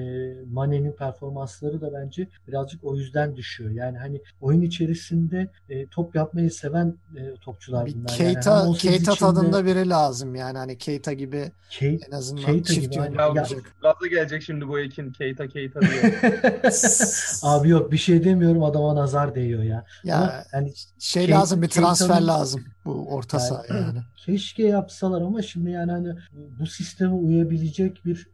[SPEAKER 2] Mane'nin performansları da bence birazcık o yüzden düşüyor. Yani hani oyun içerisinde e, top yapmayı seven e, topçular
[SPEAKER 1] bir bunlar. Keita, yani Keita içinde... tadında biri lazım yani hani Keita gibi Ke- en azından Keita çift gibi,
[SPEAKER 4] yani, olacak. Gaza gelecek şimdi bu Ekin Keita Keita diye.
[SPEAKER 2] Abi yok bir şey demiyorum adama nazar değiyor ya.
[SPEAKER 1] Ya Ama yani şey lazım bir transfer lazım. Bu orta yani, saha yani.
[SPEAKER 2] Keşke yapsalar ama şimdi yani hani bu sisteme uyabilecek bir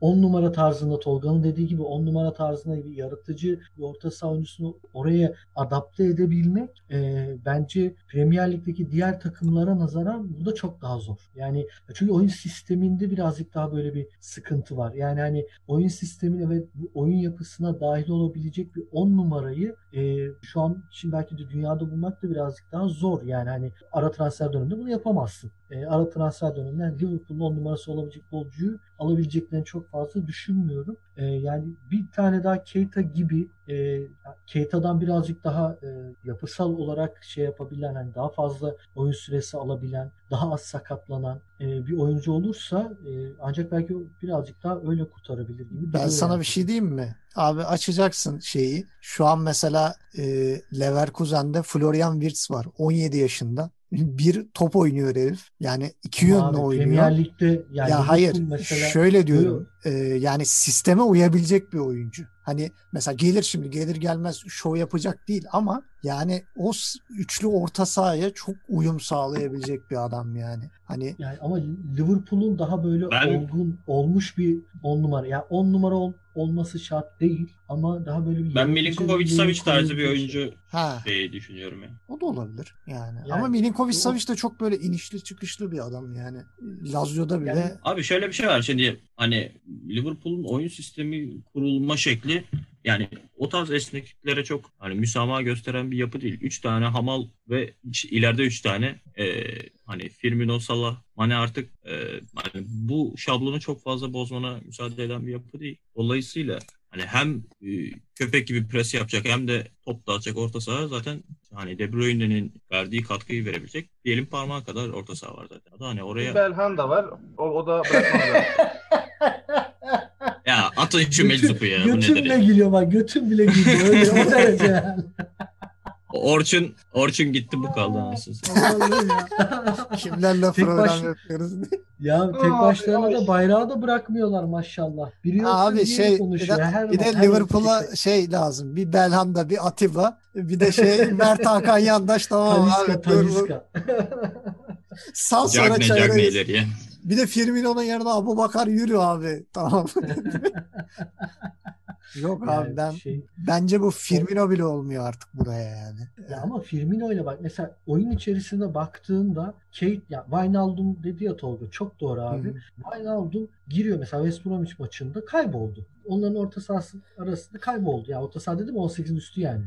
[SPEAKER 2] 10 e, numara tarzında Tolga'nın dediği gibi 10 numara tarzında bir yaratıcı bir orta saha oyuncusunu oraya adapte edebilmek e, bence Premier Lig'deki diğer takımlara nazaran burada çok daha zor. Yani çünkü oyun sisteminde birazcık daha böyle bir sıkıntı var. Yani hani oyun sistemine ve bu oyun yapısına dahil olabilecek bir 10 numarayı e, şu an şimdi belki de dünyada bulmak da birazcık daha zor. Yani hani ara transfer döneminde bunu yapamazsın. E, ara transfer döneminde Liverpool'un 10 numarası olabilecek futbolcuyu alabileceklerini çok fazla düşünmüyorum. E, yani bir tane daha Keita gibi e, Keita'dan birazcık daha e, yapısal olarak şey yapabilen, hani daha fazla oyun süresi alabilen, daha az sakatlanan e, bir oyuncu olursa e, ancak belki birazcık daha öyle kurtarabilir gibi.
[SPEAKER 1] Ben sana yani. bir şey diyeyim mi? Abi açacaksın şeyi. Şu an mesela e, Leverkusen'de Florian Wirtz var. 17 yaşında bir top oynuyor herif. Yani iki yönlü abi, oynuyor.
[SPEAKER 2] Premier Lig'de yani
[SPEAKER 1] ya hayır mesela, şöyle diyorum. E, yani sisteme uyabilecek bir oyuncu. Hani mesela gelir şimdi gelir gelmez şov yapacak değil ama yani o üçlü orta sahaya çok uyum sağlayabilecek bir adam yani. Hani
[SPEAKER 2] yani ama Liverpool'un daha böyle ben... olgun olmuş bir on numara. Yani on numara ol, olması şart değil ama daha böyle bir
[SPEAKER 3] Ben Milinkovic Savic tarzı bir oyuncu ha. diye düşünüyorum yani.
[SPEAKER 1] O da olabilir yani. yani ama Milinkovic Savic de çok böyle inişli çıkışlı bir adam yani. Lazio'da bile. Yani,
[SPEAKER 3] abi şöyle bir şey var şimdi hani Liverpool'un oyun sistemi kurulma şekli yani o tarz esnekliklere çok hani müsamaha gösteren bir yapı değil. Üç tane Hamal ve ileride üç tane e, hani Firmino, Salah, Mane artık e, hani bu şablonu çok fazla bozmana müsaade eden bir yapı değil. Dolayısıyla hani hem e, köpek gibi pres yapacak hem de top dağıtacak orta saha zaten hani De Bruyne'nin verdiği katkıyı verebilecek bir elin parmağı kadar orta saha var zaten. Hani oraya
[SPEAKER 4] Belhan da var. O, o da bırakmadı.
[SPEAKER 3] Atın şu meczupu ya.
[SPEAKER 2] Götüm bile gülüyor bak. Götüm bile gülüyor. Öyle o derece yani.
[SPEAKER 3] Orçun, Orçun gitti bu kaldı anasını.
[SPEAKER 1] Kimlerle program baş... yapıyoruz?
[SPEAKER 2] ya tek başlarına da bayrağı da bırakmıyorlar maşallah.
[SPEAKER 1] Biri Abi şey bir de, her bir de Liverpool'a şey. şey lazım. Bir Belhanda, bir Atiba, bir de şey Mert Hakan Yandaş tamam
[SPEAKER 2] Taliska, abi. Taliska.
[SPEAKER 1] Sal sonra çevirelim. Bir de Firmino'nun yerine Abu Bakar yürü abi. Tamam. Yok yani abi ben şey, bence bu Firmino bile olmuyor artık buraya yani.
[SPEAKER 2] Ya ama Firmino ile bak mesela oyun içerisinde baktığında Kate ya Wijnaldum dedi ya Tolga çok doğru abi. Hı-hı. Wijnaldum giriyor mesela West Bromwich maçında kayboldu. Onların orta sahası arasında kayboldu. Ya orta saha dedim 18'in üstü yani.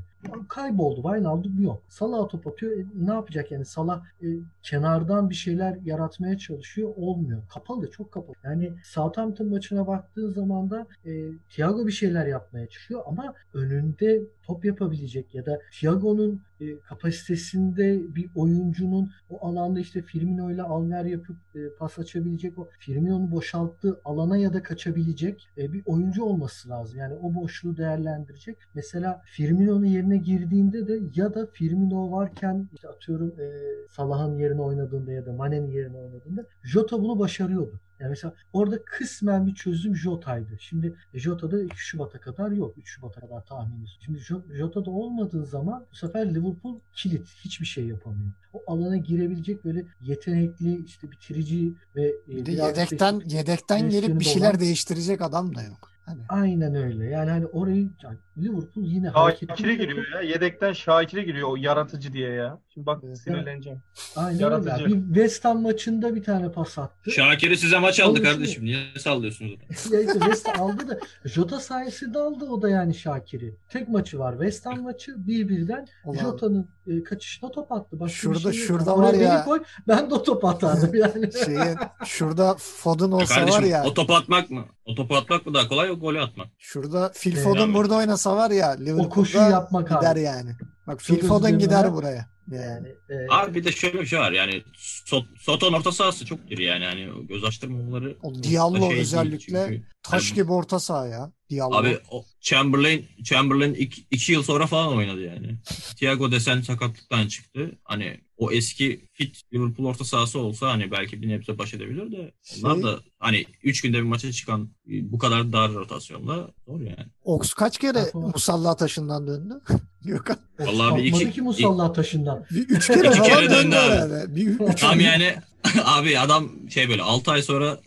[SPEAKER 2] Kayboldu. Wijnaldum yok. Salah top atıyor. E, ne yapacak yani? Salah e, kenardan bir şeyler yaratmaya çalışıyor. Olmuyor. Kapalı. Çok kapalı. Yani Southampton maçına baktığın zaman da e, Thiago bir şeyler yapmaya çalışıyor ama önünde top yapabilecek ya da Thiago'nun e, kapasitesinde bir oyuncunun o alanda işte Firmino ile alver yapıp e, pas açabilecek o Firmino'nun boşalttığı alana ya da kaçabilecek e, bir oyuncu olması lazım. Yani o boşluğu değerlendirecek. Mesela Firmino'nun yerine girdiğinde de ya da Firmino varken işte atıyorum e, Salah'ın yerine oynadığında ya da Mane'nin yerine oynadığında Jota bunu başarıyordu. Yani mesela orada kısmen bir çözüm Jota'ydı. Şimdi Jota'da 2 Şubat'a kadar yok. 3 Şubat'a kadar tahminiz. Şimdi Jota'da olmadığı zaman bu sefer Liverpool kilit. Hiçbir şey yapamıyor. O alana girebilecek böyle yetenekli işte bitirici ve
[SPEAKER 1] e, bir de yedekten yedekten gelip bir şeyler olan... değiştirecek adam da yok.
[SPEAKER 2] Hani. Aynen öyle. Yani hani orayı Liverpool yine
[SPEAKER 4] Şakir'e giriyor ya. Yedekten Şakir'e giriyor o yaratıcı diye ya. Şimdi bak evet. sinirleneceğim.
[SPEAKER 2] Aynen yaratıcı. öyle. Bir West Ham maçında bir tane pas attı.
[SPEAKER 3] Şakir'i size maç aldı kardeşim. Niye sallıyorsunuz
[SPEAKER 2] ya işte West Ham aldı da Jota sayesinde aldı o da yani Şakir'i. Tek maçı var. West Ham maçı bir birden Jota'nın e, kaçışına top attı. Başka
[SPEAKER 1] şurada
[SPEAKER 2] şey
[SPEAKER 1] şurada var ya.
[SPEAKER 2] Koy, ben de o top atardım yani.
[SPEAKER 1] Şeyin, şurada Foden olsa kardeşim, var ya.
[SPEAKER 3] O topu atmak mı? O topu atmak mı daha kolay o golü atmak?
[SPEAKER 1] Şurada Phil Foden burada oynasa var ya Liverpool'da o koşu yapmak gider abi. yani. Bak Phil Foden gider buraya.
[SPEAKER 2] Yani,
[SPEAKER 3] e... Abi bir de şöyle bir şey var yani Soton orta sahası çok iri yani hani göz açtırmamaları.
[SPEAKER 1] O Diallo şey özellikle çünkü, taş gibi orta saha ya. Diallo.
[SPEAKER 3] Abi o Chamberlain Chamberlain iki, iki yıl sonra falan oynadı yani. Thiago Desen sakatlıktan çıktı. Hani o eski fit Liverpool orta sahası olsa hani belki bir nebze baş edebilir de onlar şey... da hani 3 günde bir maça çıkan bu kadar dar rotasyonla zor yani.
[SPEAKER 1] Ox kaç kere musalla taşından döndü? Gökhan.
[SPEAKER 3] Vallahi bir iki-
[SPEAKER 2] ki musalla taşından.
[SPEAKER 1] Bir üç kere
[SPEAKER 3] İki kere
[SPEAKER 1] döndü
[SPEAKER 3] döndü abi.
[SPEAKER 1] Bir, üç,
[SPEAKER 3] Tam yani abi adam şey böyle 6 ay sonra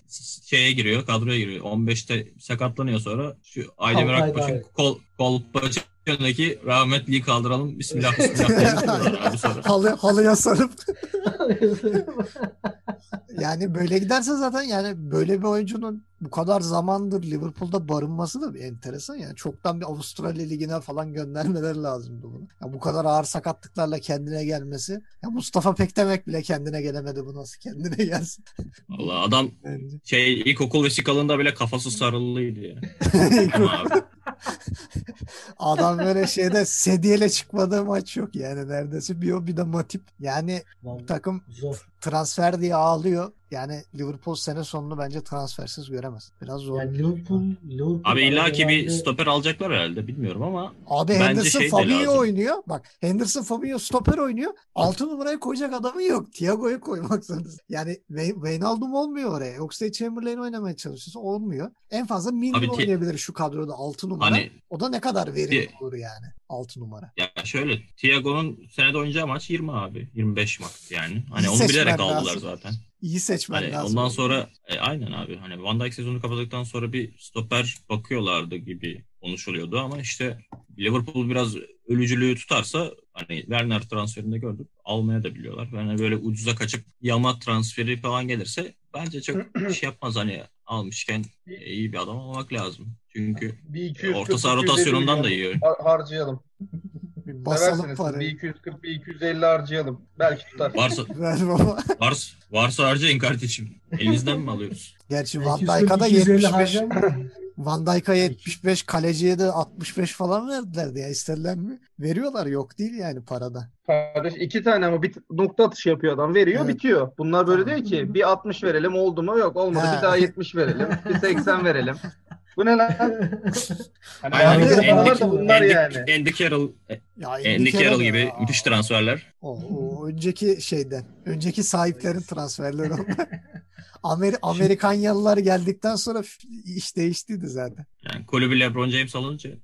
[SPEAKER 3] şeye giriyor, kadroya giriyor. 15'te sakatlanıyor sonra şu Aydemir Akbaş'ın
[SPEAKER 2] daha.
[SPEAKER 3] kol, kolpaçındaki rahmetliyi kaldıralım. Bismillah bismillah
[SPEAKER 1] halı, halıya sarıp yani böyle giderse zaten yani böyle bir oyuncunun bu kadar zamandır Liverpool'da barınması da bir enteresan yani çoktan bir Avustralya Ligi'ne falan göndermeleri lazımdı bunu. Ya bu kadar ağır sakatlıklarla kendine gelmesi. Ya Mustafa Pekdemek bile kendine gelemedi bu nasıl kendine gelsin.
[SPEAKER 3] Vallahi adam
[SPEAKER 1] Bence.
[SPEAKER 3] şey ilkokul vesikalında bile kafası sarılıydı ya.
[SPEAKER 1] Adam böyle şeyde sedyeyle çıkmadığı maç yok yani neredeyse bir o bir de Matip. Yani
[SPEAKER 2] Vallahi
[SPEAKER 1] takım
[SPEAKER 2] Zor.
[SPEAKER 1] Transfer diye ağlıyor. Yani Liverpool sene sonunu bence transfersiz göremez. Biraz zor.
[SPEAKER 2] Yani Liverpool, Liverpool
[SPEAKER 3] abi illa ki bir stoper alacaklar herhalde bilmiyorum ama
[SPEAKER 1] Abi
[SPEAKER 3] Bence
[SPEAKER 1] Henderson
[SPEAKER 3] şey
[SPEAKER 1] Fabinho
[SPEAKER 3] lazım.
[SPEAKER 1] oynuyor. Bak Henderson Fabinho stoper oynuyor. 6 numaraya koyacak adamı yok. Thiago'yu koymak zorundasın. Yani Wayne- Wijnaldum olmuyor oraya. Yoksa Chamberlain oynamaya çalışıyorsa olmuyor. En fazla
[SPEAKER 3] Thi-
[SPEAKER 1] oynayabilir şu kadroda 6 numara.
[SPEAKER 3] hani
[SPEAKER 1] O da ne kadar verimli olur yani 6 numara.
[SPEAKER 3] ya şöyle Thiago'nun senede oynayacağı maç 20 abi. 25 maç yani. Hani
[SPEAKER 1] İyi
[SPEAKER 3] onu bilerek aldılar
[SPEAKER 1] lazım.
[SPEAKER 3] zaten.
[SPEAKER 1] İyi seçmen
[SPEAKER 3] Hani
[SPEAKER 1] lazım.
[SPEAKER 3] ondan sonra e, aynen abi hani Van Dijk sezonu kapadıktan sonra bir stoper bakıyorlardı gibi konuşuluyordu ama işte Liverpool biraz ölücülüğü tutarsa hani Werner transferinde gördük almaya da biliyorlar. Yani böyle ucuza kaçıp yama transferi falan gelirse bence çok şey yapmaz hani almışken e, iyi bir adam olmak lazım. Çünkü
[SPEAKER 5] Bir 240,
[SPEAKER 3] orta saha
[SPEAKER 5] 250
[SPEAKER 3] rotasyonundan da
[SPEAKER 5] har- harcayalım.
[SPEAKER 1] Bir basalım
[SPEAKER 5] siz. Bir
[SPEAKER 1] parayı.
[SPEAKER 5] 240, bir 250 harcayalım. Belki tutar.
[SPEAKER 3] Varsa
[SPEAKER 1] Ver baba.
[SPEAKER 3] varsa, varsa harcayın kardeşim. Elinizden mi alıyoruz?
[SPEAKER 1] Gerçi Van
[SPEAKER 2] 240,
[SPEAKER 1] Dijk'a da
[SPEAKER 2] 250
[SPEAKER 1] 75
[SPEAKER 2] harcam-
[SPEAKER 1] Van Dijk'a 75 kaleciye de 65 falan verdiler ya istediler mi? Veriyorlar yok değil yani parada.
[SPEAKER 4] Kardeş iki tane ama bir nokta atışı yapıyor adam. Veriyor
[SPEAKER 1] Evet.
[SPEAKER 4] bitiyor. Bunlar böyle değil ki. Bir 60 verelim oldu mu? Yok olmadı.
[SPEAKER 1] He.
[SPEAKER 4] Bir daha 70 verelim. Bir 80 verelim. Bu ne lan? Hani
[SPEAKER 3] Aynen.
[SPEAKER 1] Andy-
[SPEAKER 4] da bunlar
[SPEAKER 3] Andy,
[SPEAKER 4] yani.
[SPEAKER 3] Andy Carroll,
[SPEAKER 1] Ya
[SPEAKER 3] Andy
[SPEAKER 1] İngiltere'de
[SPEAKER 3] Carroll gibi
[SPEAKER 1] ya.
[SPEAKER 3] müthiş transferler.
[SPEAKER 1] O, o önceki şeyden. Önceki sahiplerin transferleri onlar. Amer Amerikanyalılar geldikten sonra iş değiştiydi zaten.
[SPEAKER 3] Yani kulübü LeBron James alınca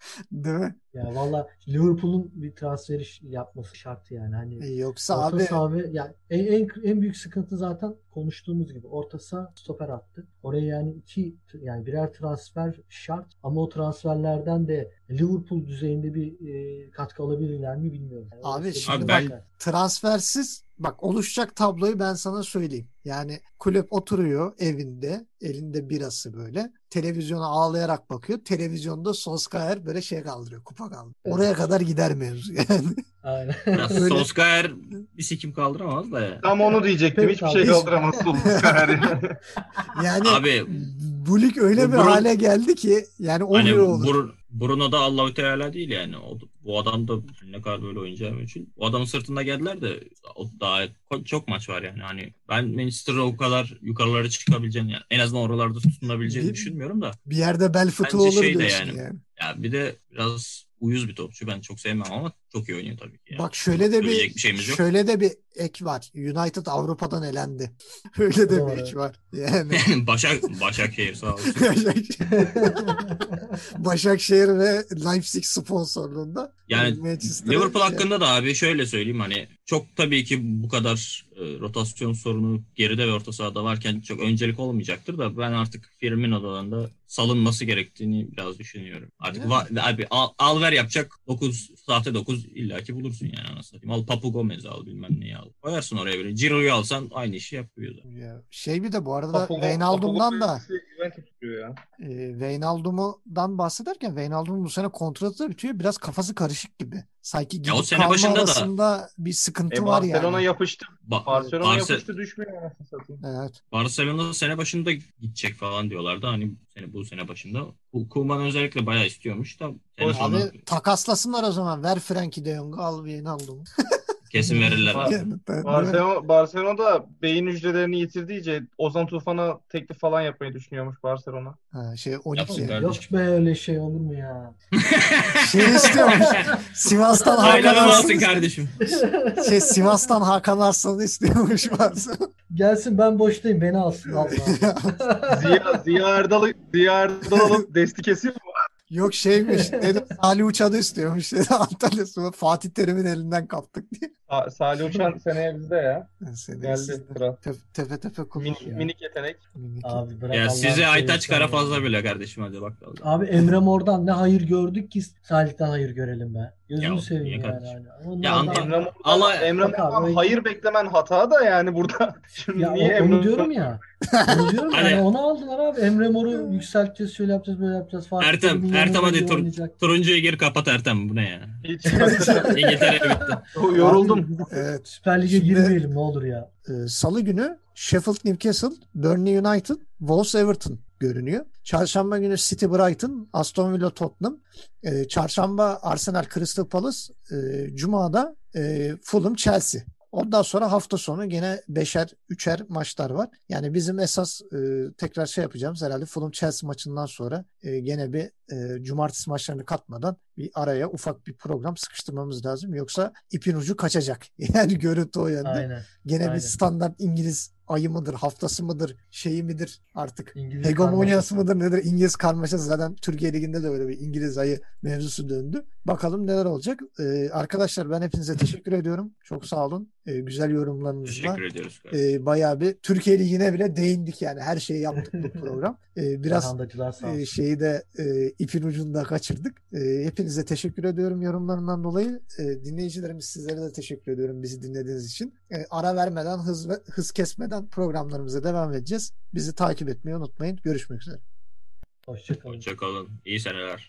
[SPEAKER 1] Değil mi?
[SPEAKER 2] Ya valla Liverpool'un bir transferi yapması şart yani. Hani
[SPEAKER 1] E, Yoksa
[SPEAKER 2] orta
[SPEAKER 1] abi
[SPEAKER 2] saha ve yani en, en, en büyük sıkıntı zaten konuştuğumuz gibi orta saha stoper attı. Oraya yani iki yani birer transfer şart ama o transferlerden de Liverpool düzeyinde bir e, katkı alabilirler mi bilmiyorum. Yani
[SPEAKER 1] Abi şimdi
[SPEAKER 2] bir
[SPEAKER 3] ben-
[SPEAKER 2] bakar.
[SPEAKER 1] transfersiz bak oluşacak tabloyu ben sana söyleyeyim. Yani kulüp oturuyor evinde elinde birası böyle televizyona ağlayarak bakıyor. Televizyonda Solskjaer böyle şey kaldırıyor kupa kaldırıyor. Oraya kadar gider mevzu yani.
[SPEAKER 2] Aynen.
[SPEAKER 3] biraz
[SPEAKER 1] Öyle.
[SPEAKER 3] Solskjaer bir sikim kaldıramaz da ya.
[SPEAKER 4] Tam onu diyecektim. Hiçbir şey kaldıramaz Solskjaer yani.
[SPEAKER 1] Yani
[SPEAKER 3] Abi
[SPEAKER 1] bu lig öyle
[SPEAKER 3] Bu
[SPEAKER 1] bir
[SPEAKER 3] Bruno-
[SPEAKER 1] hale geldi ki yani
[SPEAKER 3] hani
[SPEAKER 1] oluyor olur.
[SPEAKER 3] Bur- Bruno da Allahu Teala değil yani. O, bu adam da ne kadar böyle oynayacağı için. O adamın sırtında geldiler de o daha çok maç var yani. Hani ben Manchester'ı o kadar yukarılara çıkabileceğini yani en azından oralarda tutunabileceğini
[SPEAKER 1] Bir-
[SPEAKER 3] düşünmüyorum da.
[SPEAKER 1] Bir yerde bel fıtığı olur
[SPEAKER 3] şey
[SPEAKER 1] diyorsun
[SPEAKER 3] yani.
[SPEAKER 1] yani.
[SPEAKER 3] Ya bir de biraz uyuz bir topçu. Ben çok sevmem ama çok iyi oynuyor tabii ki. Yani.
[SPEAKER 1] Bak şöyle de bir,
[SPEAKER 3] bir şeyimiz yok.
[SPEAKER 1] şöyle de bir ek var. United Avrupa'dan elendi. Öyle de bir ek var. Yani
[SPEAKER 3] Başak Başakşehir sağ olsun.
[SPEAKER 1] Başakşehir ve Leipzig sponsorluğunda
[SPEAKER 3] Yani Liverpool
[SPEAKER 1] şey-
[SPEAKER 3] hakkında da abi şöyle söyleyeyim hani çok tabii ki bu kadar e, rotasyon sorunu geride ve orta sahada varken çok öncelik olmayacaktır da ben artık Firmino'dan da salınması gerektiğini biraz düşünüyorum. Artık
[SPEAKER 1] Yani.
[SPEAKER 3] va- abi al, al ver yapacak 9 sahte 9 illaki bulursun yani anasını satayım. Al Papu Gomez'i al bilmem neyi al. Koyarsın oraya böyle. Ciro'yu alsan aynı işi yapıyor da.
[SPEAKER 1] Ya, Şey bir de bu arada
[SPEAKER 5] Papu-
[SPEAKER 1] Wijnaldum'dan
[SPEAKER 5] Papu
[SPEAKER 1] da
[SPEAKER 5] Juventus ya.
[SPEAKER 1] e, Wijnaldum'dan bahsederken Wijnaldum bu sene kontratı da bitiyor. Biraz kafası karışık gibi. Sanki
[SPEAKER 3] Ya
[SPEAKER 1] gidip
[SPEAKER 3] o sene
[SPEAKER 1] kalma
[SPEAKER 3] başında da-
[SPEAKER 1] bir sıkıntı
[SPEAKER 4] E,
[SPEAKER 1] var
[SPEAKER 4] Barcelona
[SPEAKER 1] yani.
[SPEAKER 4] yapıştı.
[SPEAKER 3] Ba-
[SPEAKER 4] Barcelona
[SPEAKER 3] Barce-
[SPEAKER 4] yapıştı düşmüyor anasını satayım.
[SPEAKER 1] Evet.
[SPEAKER 3] Barcelona sene başında gidecek falan diyorlardı. Hani sene bu sene başında. Ku- Koeman özellikle bayağı istiyormuş da sene
[SPEAKER 1] Abi takaslasınlar o zaman. Ver Frenkie de Jong'u al Wijnaldum'u.
[SPEAKER 3] kesin verirler
[SPEAKER 1] mi?
[SPEAKER 4] Barcelona, Barcelona'da beyin hücrelerini yitirdiğince Ozan Tufan'a teklif falan yapmayı düşünüyormuş Barcelona.
[SPEAKER 1] Ha, şey 12.
[SPEAKER 3] Yapsın
[SPEAKER 2] Yok be öyle şey olur mu ya?
[SPEAKER 1] Şey istiyormuş. Sivas'tan Hakan
[SPEAKER 3] Aynen alsın
[SPEAKER 1] Arslan.
[SPEAKER 3] kardeşim.
[SPEAKER 1] Şey Sivas'tan Hakan Arslan'ı istiyormuş Barcelona.
[SPEAKER 2] Gelsin ben boştayım beni alsın Allah.
[SPEAKER 4] Ziya, Ziya Erdal'ı Ziya Erdal alıp desti kesiyor mu?
[SPEAKER 1] Yok şeymiş. Dedim Salih Uçan'ı istiyormuş dedi. Antalya Spor. Fatih Terim'in elinden kaptık diye.
[SPEAKER 5] Sa- Salih Uçan seneye bizde ya.
[SPEAKER 1] Seni
[SPEAKER 5] Geldi
[SPEAKER 1] sizde
[SPEAKER 5] sıra.
[SPEAKER 1] Tepe tepe, tepe
[SPEAKER 5] Min-
[SPEAKER 1] kullan ya.
[SPEAKER 5] minik yetenek.
[SPEAKER 1] Minik.
[SPEAKER 2] Abi bırak
[SPEAKER 3] Ya
[SPEAKER 2] Allah'ını
[SPEAKER 3] size Aytaç
[SPEAKER 2] seversen
[SPEAKER 3] Kara
[SPEAKER 2] ya.
[SPEAKER 3] fazla bile kardeşim hadi bakalım.
[SPEAKER 2] Abi Emre Mor'dan ne hayır gördük ki Salih'ten hayır görelim be. Gözünü
[SPEAKER 3] Ya,
[SPEAKER 2] seveyim yani.
[SPEAKER 3] kardeşim?
[SPEAKER 2] Hani. Onlardan-
[SPEAKER 3] Ya Ant-
[SPEAKER 5] Emre
[SPEAKER 3] Ama-
[SPEAKER 5] Emre Mor'dan hayır beklemen hata da yani burada. Şimdi
[SPEAKER 2] Ya
[SPEAKER 5] niye
[SPEAKER 2] o- onu
[SPEAKER 5] Emre
[SPEAKER 2] diyorum ya. Onu diyorum
[SPEAKER 3] Hani-
[SPEAKER 2] yani onu aldılar abi. Emre Mor'u yükselteceğiz, şöyle yapacağız, böyle yapacağız. Fatih
[SPEAKER 3] Ertem, Ertem hadi tur, turuncuyu gir kapat Ertem bu ne ya?
[SPEAKER 5] Hiç
[SPEAKER 3] İngiltere bitti.
[SPEAKER 5] yoruldum.
[SPEAKER 1] Evet.
[SPEAKER 2] Süper Lig'e
[SPEAKER 1] Şimdi-
[SPEAKER 2] girmeyelim ne olur ya.
[SPEAKER 1] Ee, Salı günü Sheffield Newcastle, Burnley United, Wolves Everton görünüyor. Çarşamba günü City Brighton, Aston Villa Tottenham. Ee, çarşamba Arsenal Crystal Palace, ee, Cuma'da ee, Fulham Chelsea. Ondan sonra hafta sonu gene beşer, üçer maçlar var. Yani bizim esas e, tekrar şey yapacağımız herhalde Fulham Chelsea maçından sonra e, gene bir e, cumartesi maçlarını katmadan bir araya ufak bir program sıkıştırmamız lazım. Yoksa ipin ucu kaçacak. Yani görüntü o yönde.
[SPEAKER 2] Aynen.
[SPEAKER 1] Gene
[SPEAKER 2] Aynen.
[SPEAKER 1] bir standart İngiliz ayı mıdır, haftası mıdır, şeyi midir artık
[SPEAKER 2] İngiliz
[SPEAKER 1] hegemonyası
[SPEAKER 2] karmaşası.
[SPEAKER 1] mıdır nedir? İngiliz karmaşası zaten Türkiye Ligi'nde de öyle bir İngiliz ayı mevzusu döndü. Bakalım neler olacak. Ee, arkadaşlar ben hepinize teşekkür ediyorum. Çok sağ olun. Ee, güzel yorumlarınızla.
[SPEAKER 3] Teşekkür ediyoruz.
[SPEAKER 1] Ee, bayağı bir Türkiye Ligi'ne bile değindik yani. Her şeyi yaptık bu program. Ee, biraz e, şeyi de e, ipin ucunda kaçırdık. E, hepinize teşekkür ediyorum yorumlarından dolayı. E, dinleyicilerimiz sizlere de teşekkür ediyorum bizi dinlediğiniz için. E, ara vermeden, hız hız kesmeden programlarımıza devam edeceğiz. Bizi takip etmeyi unutmayın. Görüşmek üzere.
[SPEAKER 2] Hoşçakalın.
[SPEAKER 3] Hoşçakalın. İyi seneler.